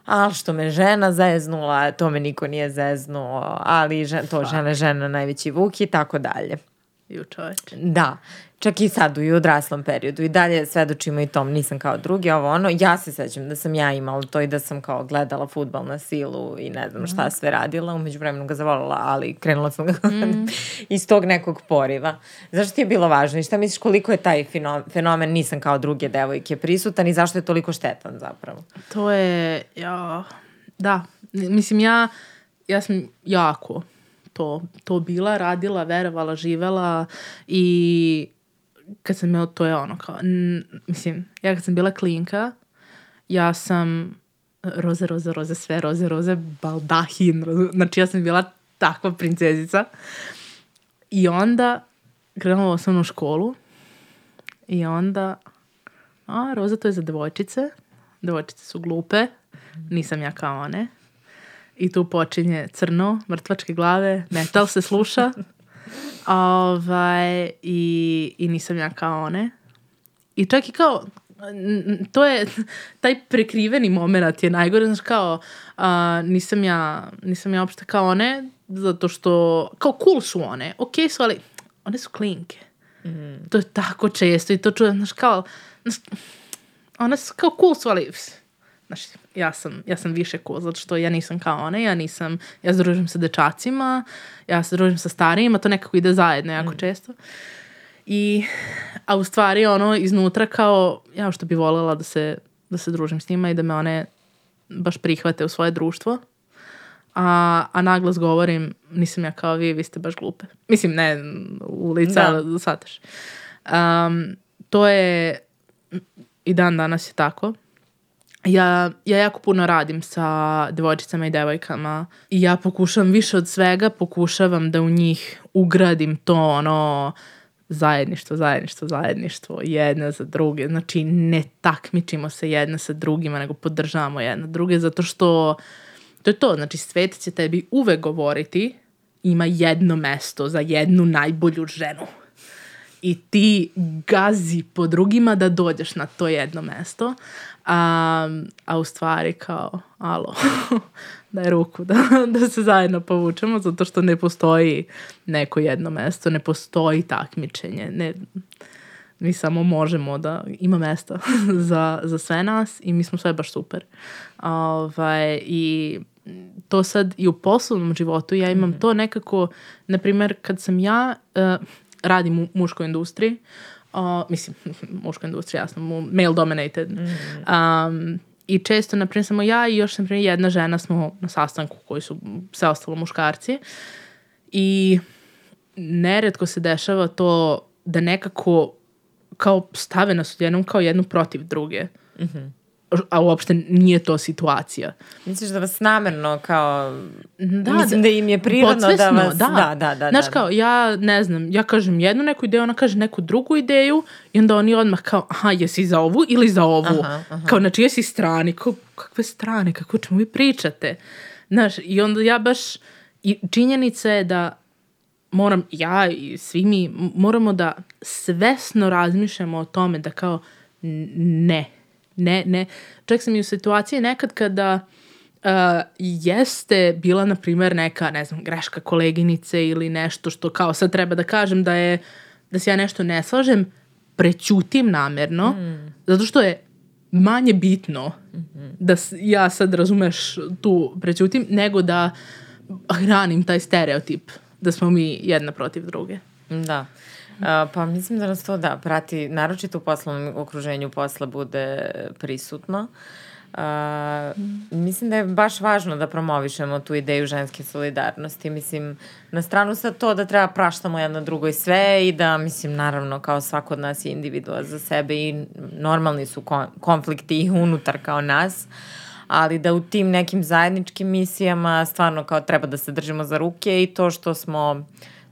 ali što me žena zeznula, to me niko nije zeznuo, ali žen, to žena žena najveći vuk i tako dalje. Ju čoveče. Da, čak i sad u i u odraslom periodu. I dalje svedočimo i tom, nisam kao drugi, ovo ono, ja se sećam da sam ja imala to i da sam kao gledala futbal na silu i ne znam šta sve radila, umeđu vremenu ga zavolala, ali krenula sam ga iz tog nekog poriva. Zašto ti je bilo važno i šta misliš koliko je taj feno- fenomen nisam kao druge devojke prisutan i zašto je toliko štetan zapravo? To je, ja, da, mislim ja, ja sam jako to, to bila, radila, verovala, živela i kad sam imala, to je ono kao, n- mislim, ja kad sam bila klinka, ja sam roze, roze, roze, sve roze, roze, baldahin, roze, znači ja sam bila takva princezica. I onda krenula u osnovnu školu i onda, a, roza to je za devojčice, devojčice su glupe, nisam ja kao one. I tu počinje crno, mrtvačke glave, metal se sluša. Ovaj, i, I nisam ja kao one. I čak i kao, to je, taj prekriveni moment je najgore, znaš kao, a, nisam ja, nisam ja uopšte kao one, zato što, kao cool su one, ok su, ali one su klinke. Mm. To je tako često i to čujem, znaš, kao, znaš, one su kao cool su, ali, znaš, ja sam, ja sam više cool, zato što ja nisam kao one, ja nisam, ja se družim sa dečacima, ja se družim sa starijima, to nekako ide zajedno jako mm. često. I, a u stvari ono iznutra kao, ja što bi voljela da se, da se družim s njima i da me one baš prihvate u svoje društvo. A, a naglas govorim, nisam ja kao vi, vi ste baš glupe. Mislim, ne u lica, da. shvataš. Um, to je, i dan danas je tako. Ja, ja jako puno radim sa devojčicama i devojkama i ja pokušavam više od svega, pokušavam da u njih ugradim to ono zajedništvo, zajedništvo, zajedništvo, jedna za druge. Znači, ne takmičimo se jedna sa drugima, nego podržavamo jedna druge, zato što to je to. Znači, svet će tebi uvek govoriti ima jedno mesto za jednu najbolju ženu. I ti gazi po drugima da dođeš na to jedno mesto. A, a u stvari kao, alo, daj ruku da, da se zajedno povučemo, zato što ne postoji neko jedno mesto, ne postoji takmičenje, ne, mi samo možemo da ima mesta za, za sve nas i mi smo sve baš super. Ovaj, I to sad i u poslovnom životu ja imam mm. to nekako, na primjer, kad sam ja uh, radim u muškoj industriji, uh, mislim, muška industrija, jasno, male dominated, mm. um, I često, na samo ja i još, na jedna žena smo na sastanku koji su sve ostalo muškarci. I neretko se dešava to da nekako kao stave nas odjednom kao jednu protiv druge. Mm -hmm a uopšte nije to situacija. Misliš da vas namerno kao... Da, mislim da, da im je prirodno da vas... Da, da, da. da Znaš da. kao, ja ne znam, ja kažem jednu neku ideju, ona kaže neku drugu ideju i onda oni odmah kao, aha, jesi za ovu ili za ovu? Aha, aha. Kao, znači, jesi strani? Kao, kakve strane? Kako čemu vi pričate? Znaš, i onda ja baš... I činjenica je da moram, ja i svi mi, moramo da svesno razmišljamo o tome da kao, ne, Ne, ne. Čak sam i u situaciji nekad kada uh, jeste bila, na primjer, neka, ne znam, greška koleginice ili nešto što kao sad treba da kažem da je, da se ja nešto ne slažem, prećutim namerno, mm. zato što je manje bitno mm -hmm. da ja sad, razumeš, tu prećutim, nego da hranim taj stereotip da smo mi jedna protiv druge. Da. Pa mislim da nas to da prati, naročito u poslovnom okruženju posla bude prisutno. A, mislim da je baš važno da promovišemo tu ideju ženske solidarnosti. Mislim, na stranu sad to da treba praštamo jedno drugo i sve i da, mislim, naravno, kao svako od nas je individua za sebe i normalni su konflikti i unutar kao nas, ali da u tim nekim zajedničkim misijama stvarno kao treba da se držimo za ruke i to što smo uh,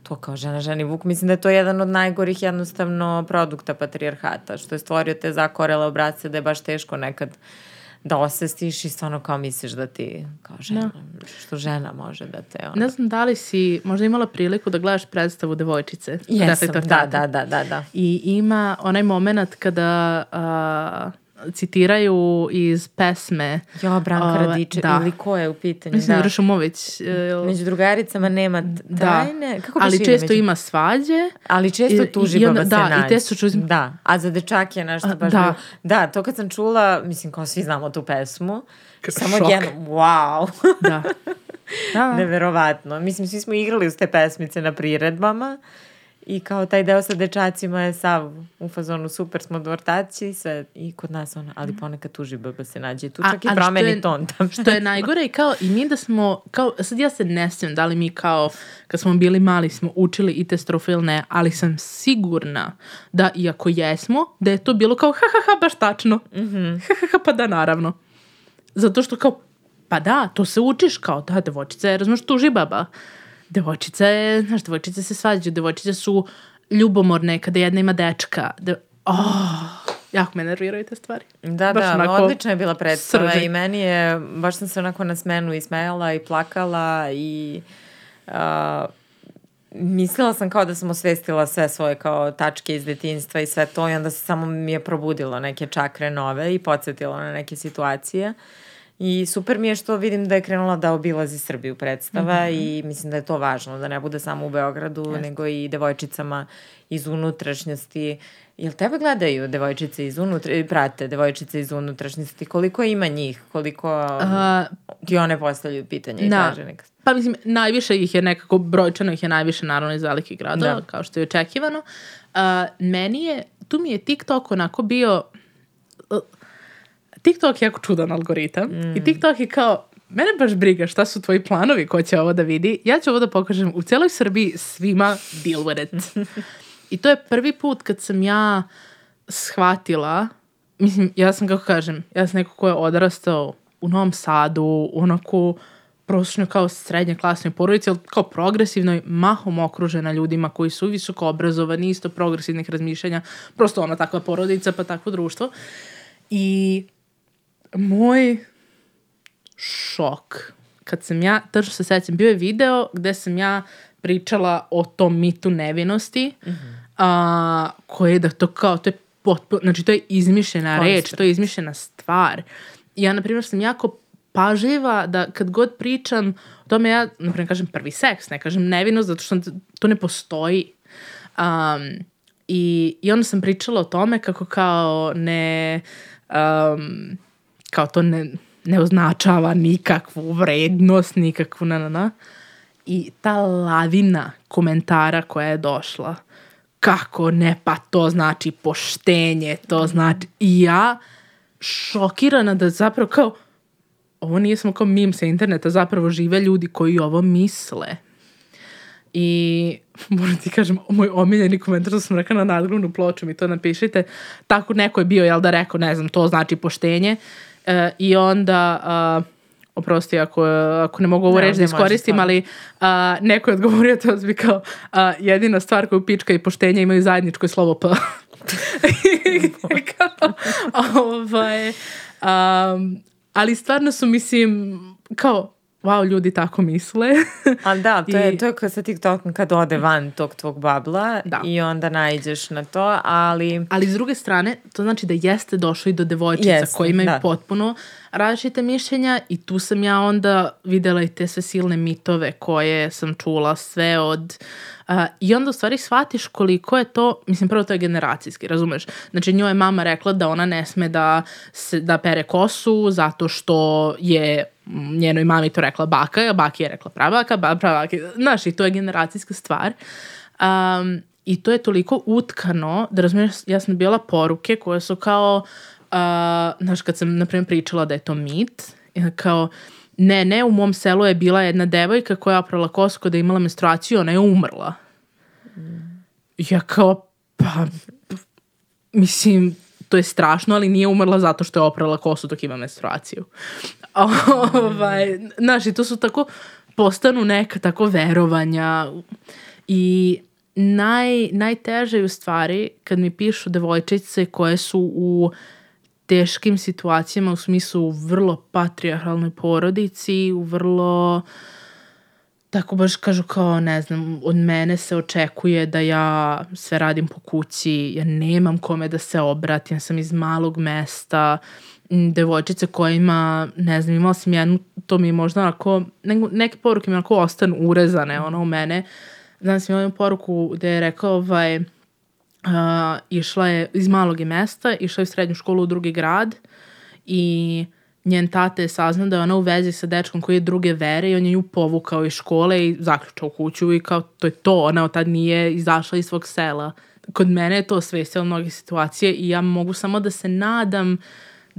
to kao žena, ženi vuk, mislim da je to jedan od najgorih jednostavno produkta patrijarhata, što je stvorio te zakorele obrazce da je baš teško nekad da osestiš i stvarno kao misliš da ti kao žena, da. što žena može da te ono... Ne znam da li si možda imala priliku da gledaš predstavu Devojčice. Jesam, da, da, da, da, da. I ima onaj moment kada uh, citiraju iz pesme. Jo, Branka Radiče, da. ili ko je u pitanju? Mislim da, Ršumović. Uh, Među drugaricama nema da. tajne. Da. Kako ali često među... ima svađe. Ali često tuži baba se da, nađe. I testo čuži... Da, a za dečake je nešto baš da. Bio. Da, to kad sam čula, mislim, kao svi znamo tu pesmu. Samo Šok. jedno, wow. da. da. Neverovatno. Mislim, svi smo igrali uz te pesmice na priredbama. I kao taj deo sa dečacima je sav u fazonu super smo dvortaci sve i kod nas ona, ali ponekad tuži baba se nađe tu čak A, i promeni je, ton tam. Što je najgore i kao i mi da smo, kao, sad ja se ne sjećam da li mi kao kad smo bili mali smo učili i te strofilne, ali sam sigurna da iako jesmo, da je to bilo kao ha ha ha baš tačno. Mm -hmm. Ha ha ha pa da naravno. Zato što kao pa da, to se učiš kao da devojčica je, tuži baba devojčica je, znaš, devojčice se svađaju, devojčice su ljubomorne kada jedna ima dečka. De, oh, jako me nerviraju te stvari. Da, baš da, onako, odlična je bila predstava srđe. i meni je, baš sam se onako na smenu i smejala i plakala i uh, mislila sam kao da sam osvestila sve svoje kao tačke iz detinjstva i sve to i onda se samo mi je probudilo neke čakre nove i podsjetilo na neke situacije. I super mi je što vidim da je krenula da obilazi Srbiju predstava mm -hmm. i mislim da je to važno, da ne bude samo u Beogradu, Jeste. nego i devojčicama iz unutrašnjosti. Jel tebe gledaju devojčice iz unutra, prate devojčice iz unutrašnjosti? Koliko ima njih? Koliko uh, ti one postavljaju pitanje i da. nekak? Pa mislim, najviše ih je nekako, brojčano ih je najviše naravno iz velikih gradova, da. kao što je očekivano. Uh, meni je, tu mi je TikTok onako bio, TikTok je jako čudan algoritam mm. i TikTok je kao, mene baš briga šta su tvoji planovi ko će ovo da vidi. Ja ću ovo da pokažem u celoj Srbiji svima deal with it. I to je prvi put kad sam ja shvatila, mislim, ja sam kako kažem, ja sam neko ko je odrastao u Novom Sadu, u onako prosječno kao srednje klasnoj porodici, ali kao progresivnoj, mahom okružena ljudima koji su visoko obrazovani, isto progresivnih razmišljanja, prosto ona takva porodica, pa takvo društvo. I moj šok, kad sam ja, tačno se sećam, bio je video gde sam ja pričala o tom mitu nevinosti, mm -hmm. a, koje je da to kao, to je potpuno, znači to je izmišljena Konstru. reč, to je izmišljena stvar. Ja, na primjer, sam jako pažljiva da kad god pričam o tome ja, na primjer, kažem prvi seks, ne kažem nevinost, zato što to ne postoji. Um, i, I onda sam pričala o tome kako kao ne, um, kao to ne, ne označava nikakvu vrednost, nikakvu na, na, na. I ta lavina komentara koja je došla, kako ne, pa to znači poštenje, to znači... I ja šokirana da zapravo kao, ovo nije samo kao mim sa interneta, zapravo žive ljudi koji ovo misle. I moram ti kažem, moj omiljeni komentar da sam rekla na nadgrunu ploču mi to napišite. Tako neko je bio, jel da rekao, ne znam, to znači poštenje. E, I onda... Uh, oprosti ako, ako ne mogu ovo reći da iskoristim, ali a, neko je odgovorio to bi kao a, jedina stvar koju pička i poštenja imaju zajedničko je slovo P. kao, ovaj, um, ali stvarno su, mislim, kao, wow, ljudi tako misle. Ali da, to, I... je, to je kao sa TikTokom kad ode van tog tvog babla da. i onda najđeš na to, ali... Ali s druge strane, to znači da jeste došlo i do devojčica jeste, koje imaju da. potpuno različite mišljenja i tu sam ja onda videla i te sve silne mitove koje sam čula sve od Uh, I onda u stvari shvatiš koliko je to, mislim prvo to je generacijski, razumeš? Znači njoj je mama rekla da ona ne sme da, se, da pere kosu zato što je njenoj mami to rekla baka, a baki je rekla prabaka, ba, pravaka, znaš i to je generacijska stvar. Um, I to je toliko utkano da razumiješ, ja sam bila poruke koje su kao, uh, znaš kad sam na primjer pričala da je to mit, kao ne, ne, u mom selu je bila jedna devojka koja je oprala kosu kada je imala menstruaciju, ona je umrla. Ja kao, pa, mislim, to je strašno, ali nije umrla zato što je oprala kosu dok ima menstruaciju. ovaj, znaš, i to su tako, postanu neka tako verovanja i naj, najteže je u stvari kad mi pišu devojčice koje su u teškim situacijama u smislu vrlo patrijarhalnoj porodici, u vrlo tako baš kažu kao, ne znam, od mene se očekuje da ja sve radim po kući, ja nemam kome da se obratim, ja sam iz malog mesta, devojčice koja ima, ne znam, imala sam jednu, to mi je možda onako, neke poruke mi onako ostanu urezane, ono u mene. Znam sam imala poruku gde je rekao, ovaj, uh, išla je iz malog mesta, išla je u srednju školu u drugi grad i njen tata je saznao da je ona u vezi sa dečkom koji je druge vere i on je nju povukao iz škole i zaključao kuću i kao to je to, ona od tad nije izašla iz svog sela. Kod mene je to svestilo mnoge situacije i ja mogu samo da se nadam uh,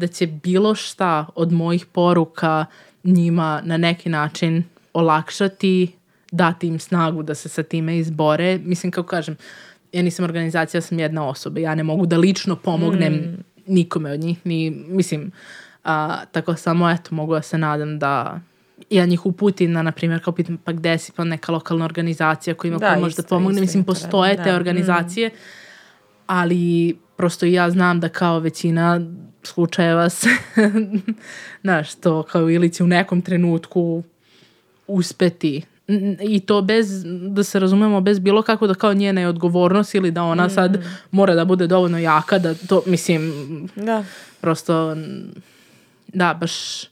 da će bilo šta od mojih poruka njima na neki način olakšati, dati im snagu da se sa time izbore. Mislim, kao kažem, ja nisam organizacija, ja sam jedna osoba. Ja ne mogu da lično pomognem mm. nikome od njih. Ni, mislim, a, tako samo, eto, mogu da se nadam da ja njih uputim na, na primjer, kao pitam, pa gde si pa neka lokalna organizacija koja ima da, pomoć da pomogne. Mislim, postoje da. te organizacije, mm. ali prosto ja znam da kao većina slučajeva se, znaš, to kao ili će u nekom trenutku uspeti i to bez, da se razumemo, bez bilo kako da kao njena je odgovornost ili da ona sad mm. mora da bude dovoljno jaka da to, mislim, da. prosto, da, baš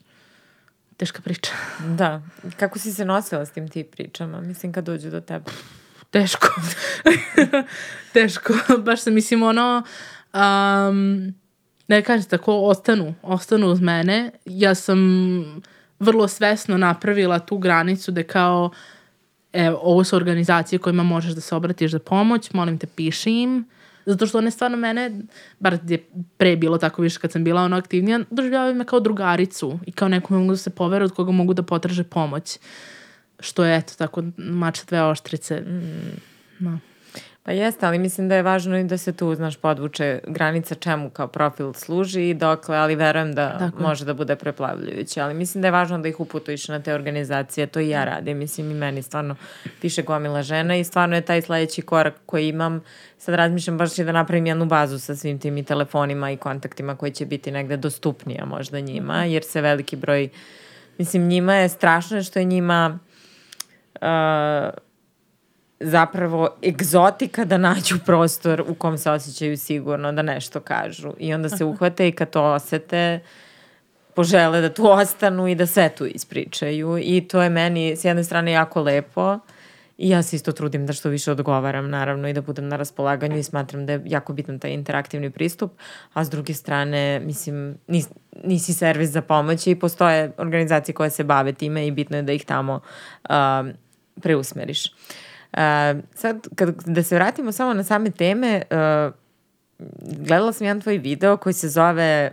teška priča. Da. Kako si se nosila s tim ti pričama? Mislim, kad dođu do tebe. Teško. Teško. Baš se mislim ono... Um, ne kažem tako, ostanu, ostanu uz mene. Ja sam vrlo svesno napravila tu granicu da kao evo, ovo su organizacije kojima možeš da se obratiš za pomoć, molim te piši im. Zato što one stvarno mene, bar je pre bilo tako više kad sam bila ono aktivnija, doživljavaju me kao drugaricu i kao nekome mogu da se povere od koga mogu da potraže pomoć. Što je, eto, tako mača dve oštrice. Mm. No. Pa jeste, ali mislim da je važno i da se tu, znaš, podvuče granica čemu kao profil služi i dokle, ali verujem da Tako. može da bude preplavljujuće. Ali mislim da je važno da ih uputuješ na te organizacije, to i ja radim. Mislim i meni stvarno piše gomila žena i stvarno je taj sledeći korak koji imam. Sad razmišljam baš i da napravim jednu bazu sa svim tim i telefonima i kontaktima koji će biti negde dostupnija možda njima, jer se veliki broj, mislim njima je strašno što je njima uh, zapravo egzotika da nađu prostor u kom se osjećaju sigurno da nešto kažu. I onda se uhvate i kad to osete, požele da tu ostanu i da sve tu ispričaju. I to je meni s jedne strane jako lepo i ja se isto trudim da što više odgovaram naravno i da budem na raspolaganju i smatram da je jako bitan taj interaktivni pristup, a s druge strane, mislim, nis, nisi servis za pomoć i postoje organizacije koje se bave time i bitno je da ih tamo uh, preusmeriš. Uh, Uh, sad, kad, da se vratimo samo na same teme, uh, gledala sam jedan tvoj video koji se zove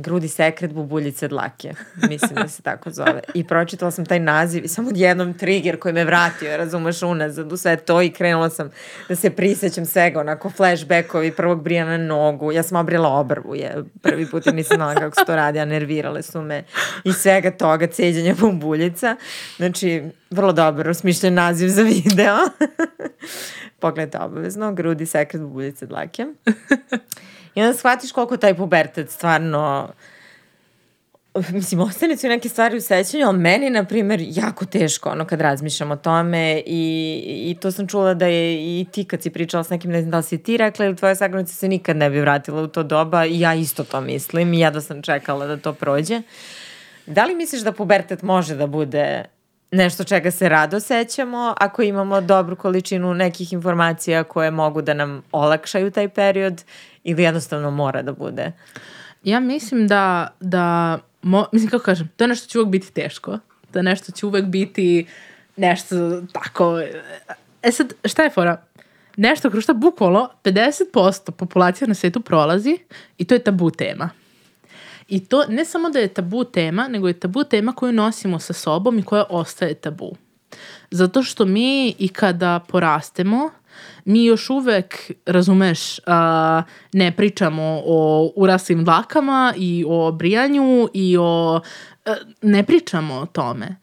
Grudi sekret bubuljice dlake. Mislim da se tako zove. I pročitala sam taj naziv i samo jednom trigger koji me vratio, razumeš, unazad u sve to i krenula sam da se prisećam svega, onako flashbackovi prvog brija na nogu. Ja sam obrila obrvu, je, prvi put i nisam znala kako se to radi, a nervirale su me i svega toga, ceđenja bubuljica. Znači, vrlo dobro smišljen naziv za video. Pogledajte obavezno, Grudi sekret bubuljice dlake. I onda shvatiš koliko taj pubertet stvarno mislim, ostane su neke stvari u sećanju, ali meni, na primjer, jako teško ono kad razmišljam o tome i, i to sam čula da je i ti kad si pričala s nekim, ne znam da li si ti rekla ili tvoja sagranica se nikad ne bi vratila u to doba i ja isto to mislim i ja da sam čekala da to prođe. Da li misliš da pubertet može da bude nešto čega se rado sećamo ako imamo dobru količinu nekih informacija koje mogu da nam olakšaju taj period ili jednostavno mora da bude? Ja mislim da, da mo, mislim kako kažem, to je nešto će uvek biti teško, je nešto će uvek biti nešto tako, e sad šta je fora? Nešto kroz šta bukvalo 50% populacije na svetu prolazi i to je tabu tema. I to ne samo da je tabu tema, nego je tabu tema koju nosimo sa sobom i koja ostaje tabu. Zato što mi i kada porastemo, mi još uvek, razumeš, a, ne pričamo o uraslim dlakama i o brijanju i o... A, ne pričamo o tome.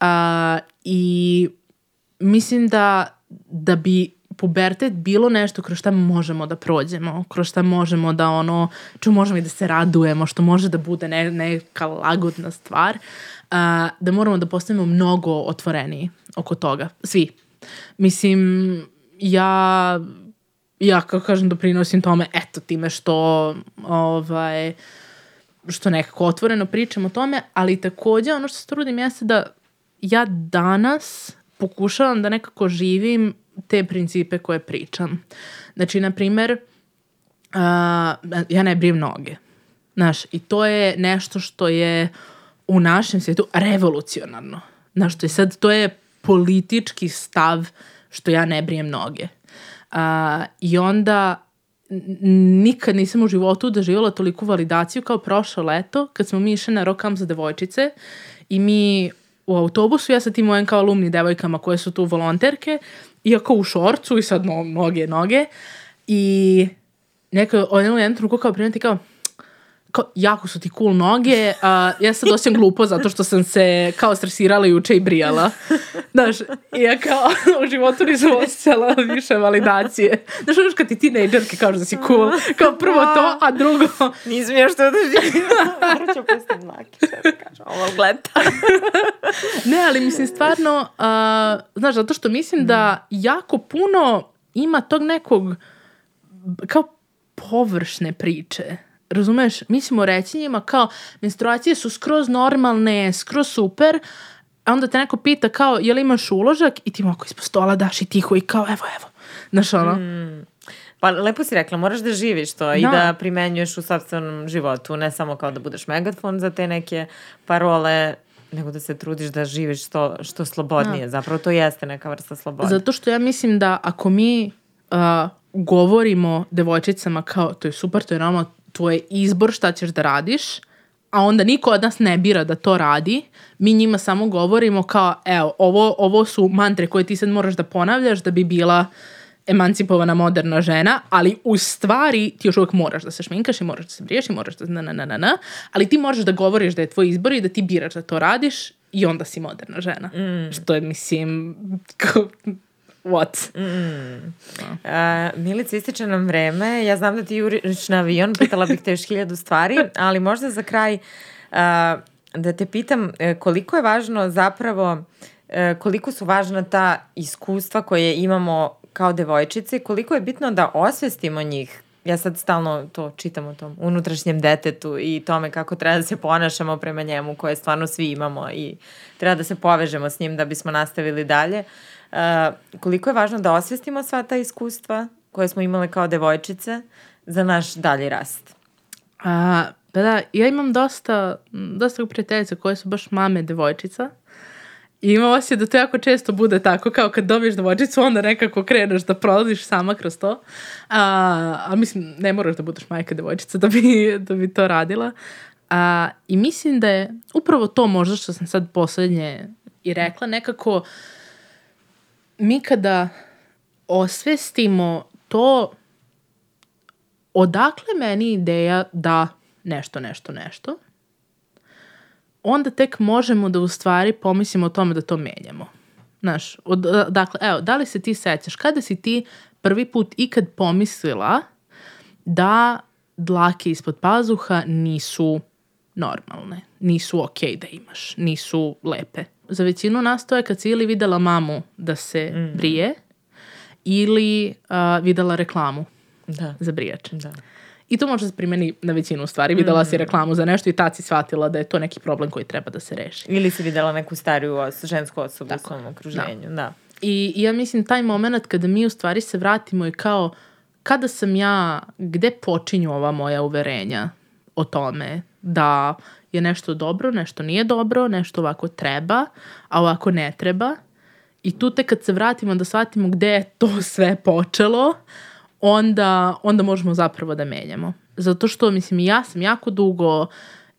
A, I mislim da, da bi pubertet bilo nešto kroz šta možemo da prođemo, kroz šta možemo da ono, čo možemo i da se radujemo, što može da bude ne, neka lagodna stvar, uh, da moramo da postavimo mnogo otvoreniji oko toga. Svi. Mislim, ja ja kako kažem doprinosim tome eto time što ovaj što nekako otvoreno pričam o tome, ali takođe ono što se trudim jeste da ja danas pokušavam da nekako živim te principe koje pričam. Znači, na primer, uh, ja ne brijem noge. Znaš, i to je nešto što je u našem svijetu revolucionarno. Znaš, to je sad, to je politički stav što ja ne brijem noge. Uh, I onda nikad nisam u životu doživjela toliku validaciju kao prošlo leto kad smo mi išli na rock camp za devojčice i mi u autobusu, ja sa tim mojim kao alumni devojkama koje su tu volonterke, iako u šorcu i sad no, noge, noge. I neka, on je u jednom trenutku kao primati kao, kao, jako su ti cool noge, a ja sad osjećam glupo zato što sam se kao stresirala juče i brijala. Znaš, i ja kao u životu nisam osjećala više validacije. Znaš, ono kad ti tinejdžerke kažu da si cool, kao prvo to, a drugo... Nisam još to da živim. Morat ću pustim da kažem, ovo gleda. ne, ali mislim stvarno, uh, znaš, zato što mislim da jako puno ima tog nekog kao površne priče razumeš, mi ćemo reći njima kao menstruacije su skroz normalne, skroz super, a onda te neko pita kao je li imaš uložak i ti mako ispod stola daš i tiho i kao evo, evo. Znaš ono? Mm. Pa lepo si rekla, moraš da živiš to da. i da primenjuješ u sobstvenom životu, ne samo kao da budeš megafon za te neke parole, nego da se trudiš da živiš što, što slobodnije. Da. Zapravo to jeste neka vrsta slobode. Zato što ja mislim da ako mi uh, govorimo devojčicama kao to je super, to je normalno, tvoj izbor šta ćeš da radiš, a onda niko od nas ne bira da to radi, mi njima samo govorimo kao, evo, ovo, ovo su mantre koje ti sad moraš da ponavljaš da bi bila emancipovana moderna žena, ali u stvari ti još uvijek moraš da se šminkaš i moraš da se briješ i moraš da na, na, na, na, na, ali ti možeš da govoriš da je tvoj izbor i da ti biraš da to radiš i onda si moderna žena. Mm. Što je, mislim, What? Mm. Uh, Milica, ističe nam vreme. Ja znam da ti juriš na avion, pitala bih te još hiljadu stvari, ali možda za kraj uh, da te pitam e, koliko je važno zapravo, uh, koliko su važna ta iskustva koje imamo kao devojčice, koliko je bitno da osvestimo njih ja sad stalno to čitam o tom unutrašnjem detetu i tome kako treba da se ponašamo prema njemu koje stvarno svi imamo i treba da se povežemo s njim da bismo nastavili dalje. Uh, koliko je važno da osvestimo sva ta iskustva koje smo imale kao devojčice za naš dalji rast? A, pa da, ja imam dosta, dosta prijateljica koje su baš mame devojčica I ima osjećaj da to jako često bude tako, kao kad dobiješ devojčicu, onda nekako kreneš da prolaziš sama kroz to. A, a mislim, ne moraš da budeš majka devojčica da bi, da bi to radila. A, I mislim da je upravo to možda što sam sad poslednje i rekla, nekako mi kada osvestimo to odakle meni ideja da nešto, nešto, nešto, onda tek možemo da u stvari pomislimo o tome da to menjamo. Znaš, od, dakle, evo, da li se ti sećaš, kada si ti prvi put ikad pomislila da dlake ispod pazuha nisu normalne, nisu okej okay da imaš, nisu lepe. Za većinu nas to je kad si ili videla mamu da se mm. brije ili uh, videla reklamu da. za brijač. Da. I to može da se primeni na većinu stvari. Videla mm. si reklamu za nešto i tad si shvatila da je to neki problem koji treba da se reši. Ili si videla neku stariju os žensku osobu Tako. u svom okruženju. Da. da. I, I ja mislim taj moment kada mi u stvari se vratimo i kao kada sam ja, gde počinju ova moja uverenja o tome da je nešto dobro, nešto nije dobro, nešto ovako treba, a ovako ne treba. I tu te kad se vratimo da shvatimo gde je to sve počelo, onda, onda možemo zapravo da menjamo. Zato što, mislim, ja sam jako dugo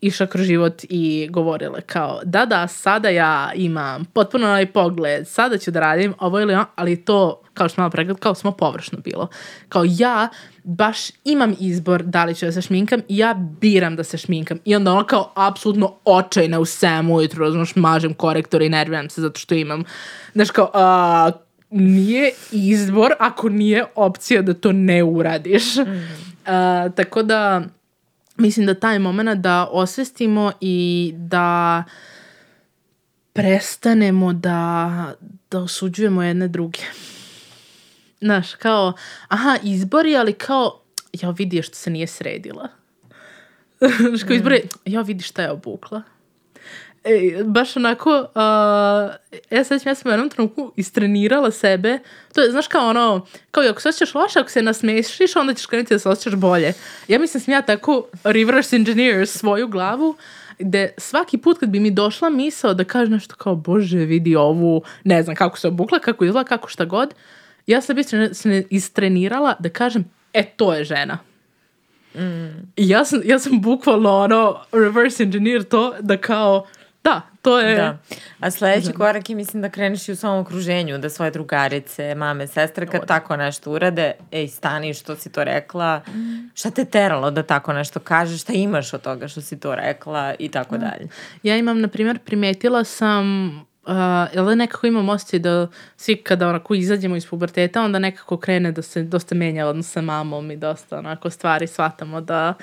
išla kroz život i govorila kao, da, da, sada ja imam potpuno novi pogled, sada ću da radim ovo ili ono, ali to, kao što malo pregled, kao smo površno bilo. Kao ja baš imam izbor da li ću da se šminkam i ja biram da se šminkam. I onda ono kao apsolutno očajna u svemu ujutru, razumiješ, mažem korektor i nerviram se zato što imam, znaš kao, uh, nije izbor ako nije opcija da to ne uradiš. Mm. Uh, tako da mislim da taj moment da osvestimo i da prestanemo da, da osuđujemo jedne druge. Znaš, kao, aha, izbori, ali kao, ja vidi što se nije sredila. Znaš, kao izbori, ja vidi šta je obukla. E, baš onako, uh, ja sad ja sam u jednom trenutku istrenirala sebe. To je, znaš kao ono, kao i ako se osjećaš loše, ako se nasmešiš, onda ćeš krenuti da se osjećaš bolje. Ja mislim da sam ja tako reverse engineer svoju glavu, gde svaki put kad bi mi došla misao da kaže nešto kao, bože, vidi ovu, ne znam kako se obukla, kako izgleda, kako šta god, ja sam bi se istrenirala da kažem, e, to je žena. Mm. I ja sam, ja sam bukvalno ono, reverse engineer to da kao, to je... Da. A sledeći korak je mislim da kreneš i u svom okruženju, da svoje drugarice, mame, sestre, kad tako nešto urade, ej, stani što si to rekla, šta te teralo da tako nešto kažeš, šta imaš od toga što si to rekla i tako da. dalje. Ja imam, na primjer, primetila sam Uh, jel da nekako imam osjećaj da svi kada onako izađemo iz puberteta, onda nekako krene da se dosta menja odnos sa mamom i dosta onako stvari shvatamo da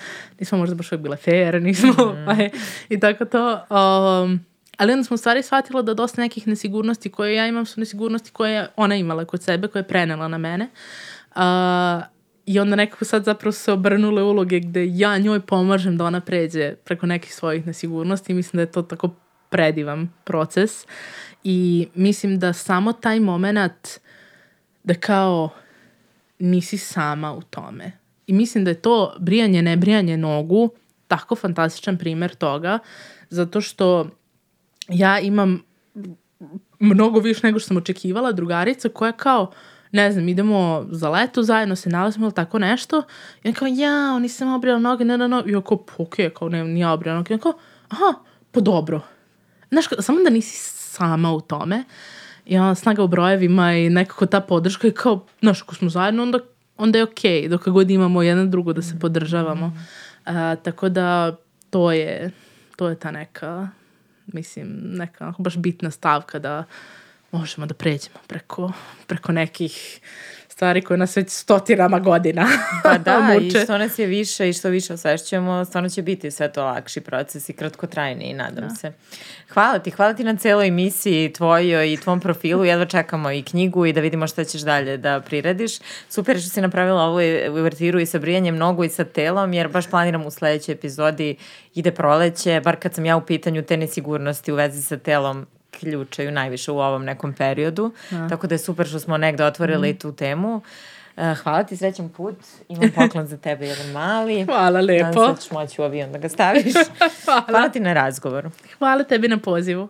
nismo možda baš uvijek bile fair, nismo mm. i tako to. Um, ali onda smo stvari shvatila da dosta nekih nesigurnosti koje ja imam su nesigurnosti koje ona imala kod sebe, koje je prenela na mene. Uh, I onda nekako sad zapravo se obrnule uloge gde ja njoj pomažem da ona pređe preko nekih svojih nesigurnosti mislim da je to tako predivan proces. I mislim da samo taj moment da kao nisi sama u tome. I mislim da je to brijanje, ne brijanje nogu tako fantastičan primer toga, zato što ja imam mnogo više nego što sam očekivala drugarica koja kao ne znam, idemo za leto zajedno, se nalazimo ili tako nešto. I on kao, ja, nisam obrijala noge, ne, ne, ne. I on kao, ok, kao, ne, nije obrijala noge. I on kao, aha, pa dobro. Znaš, samo da nisi sama u tome. I ona snaga u brojevima i nekako ta podrška i kao, znaš, ako smo zajedno, onda, onda je okej, okay, dok god imamo jedan drugo da se podržavamo. Mm. Uh, tako da to je, to je ta neka, mislim, neka baš bitna stavka da možemo da pređemo preko, preko nekih stvari koje nas već stotinama godina Pa da, i što nas je više i što više osvešćujemo, stvarno će biti sve to lakši proces i kratkotrajni, nadam da. se. Hvala ti, hvala ti na celoj emisiji tvojoj i tvom profilu, jedva čekamo i knjigu i da vidimo šta ćeš dalje da prirediš. Super što si napravila ovu uvertiru i sa brijanjem nogu i sa telom, jer baš planiram u sledećoj epizodi ide proleće, bar kad sam ja u pitanju te nesigurnosti u vezi sa telom, ključaju najviše u ovom nekom periodu. Da. Tako da je super što smo negde otvorili mm. tu temu. Uh, hvala ti, srećan put. Imam poklon za tebe, jedan mali. Hvala lepo. Nadam se da ćeš moći u avion da ga staviš. hvala. hvala ti na razgovoru. Hvala tebi na pozivu.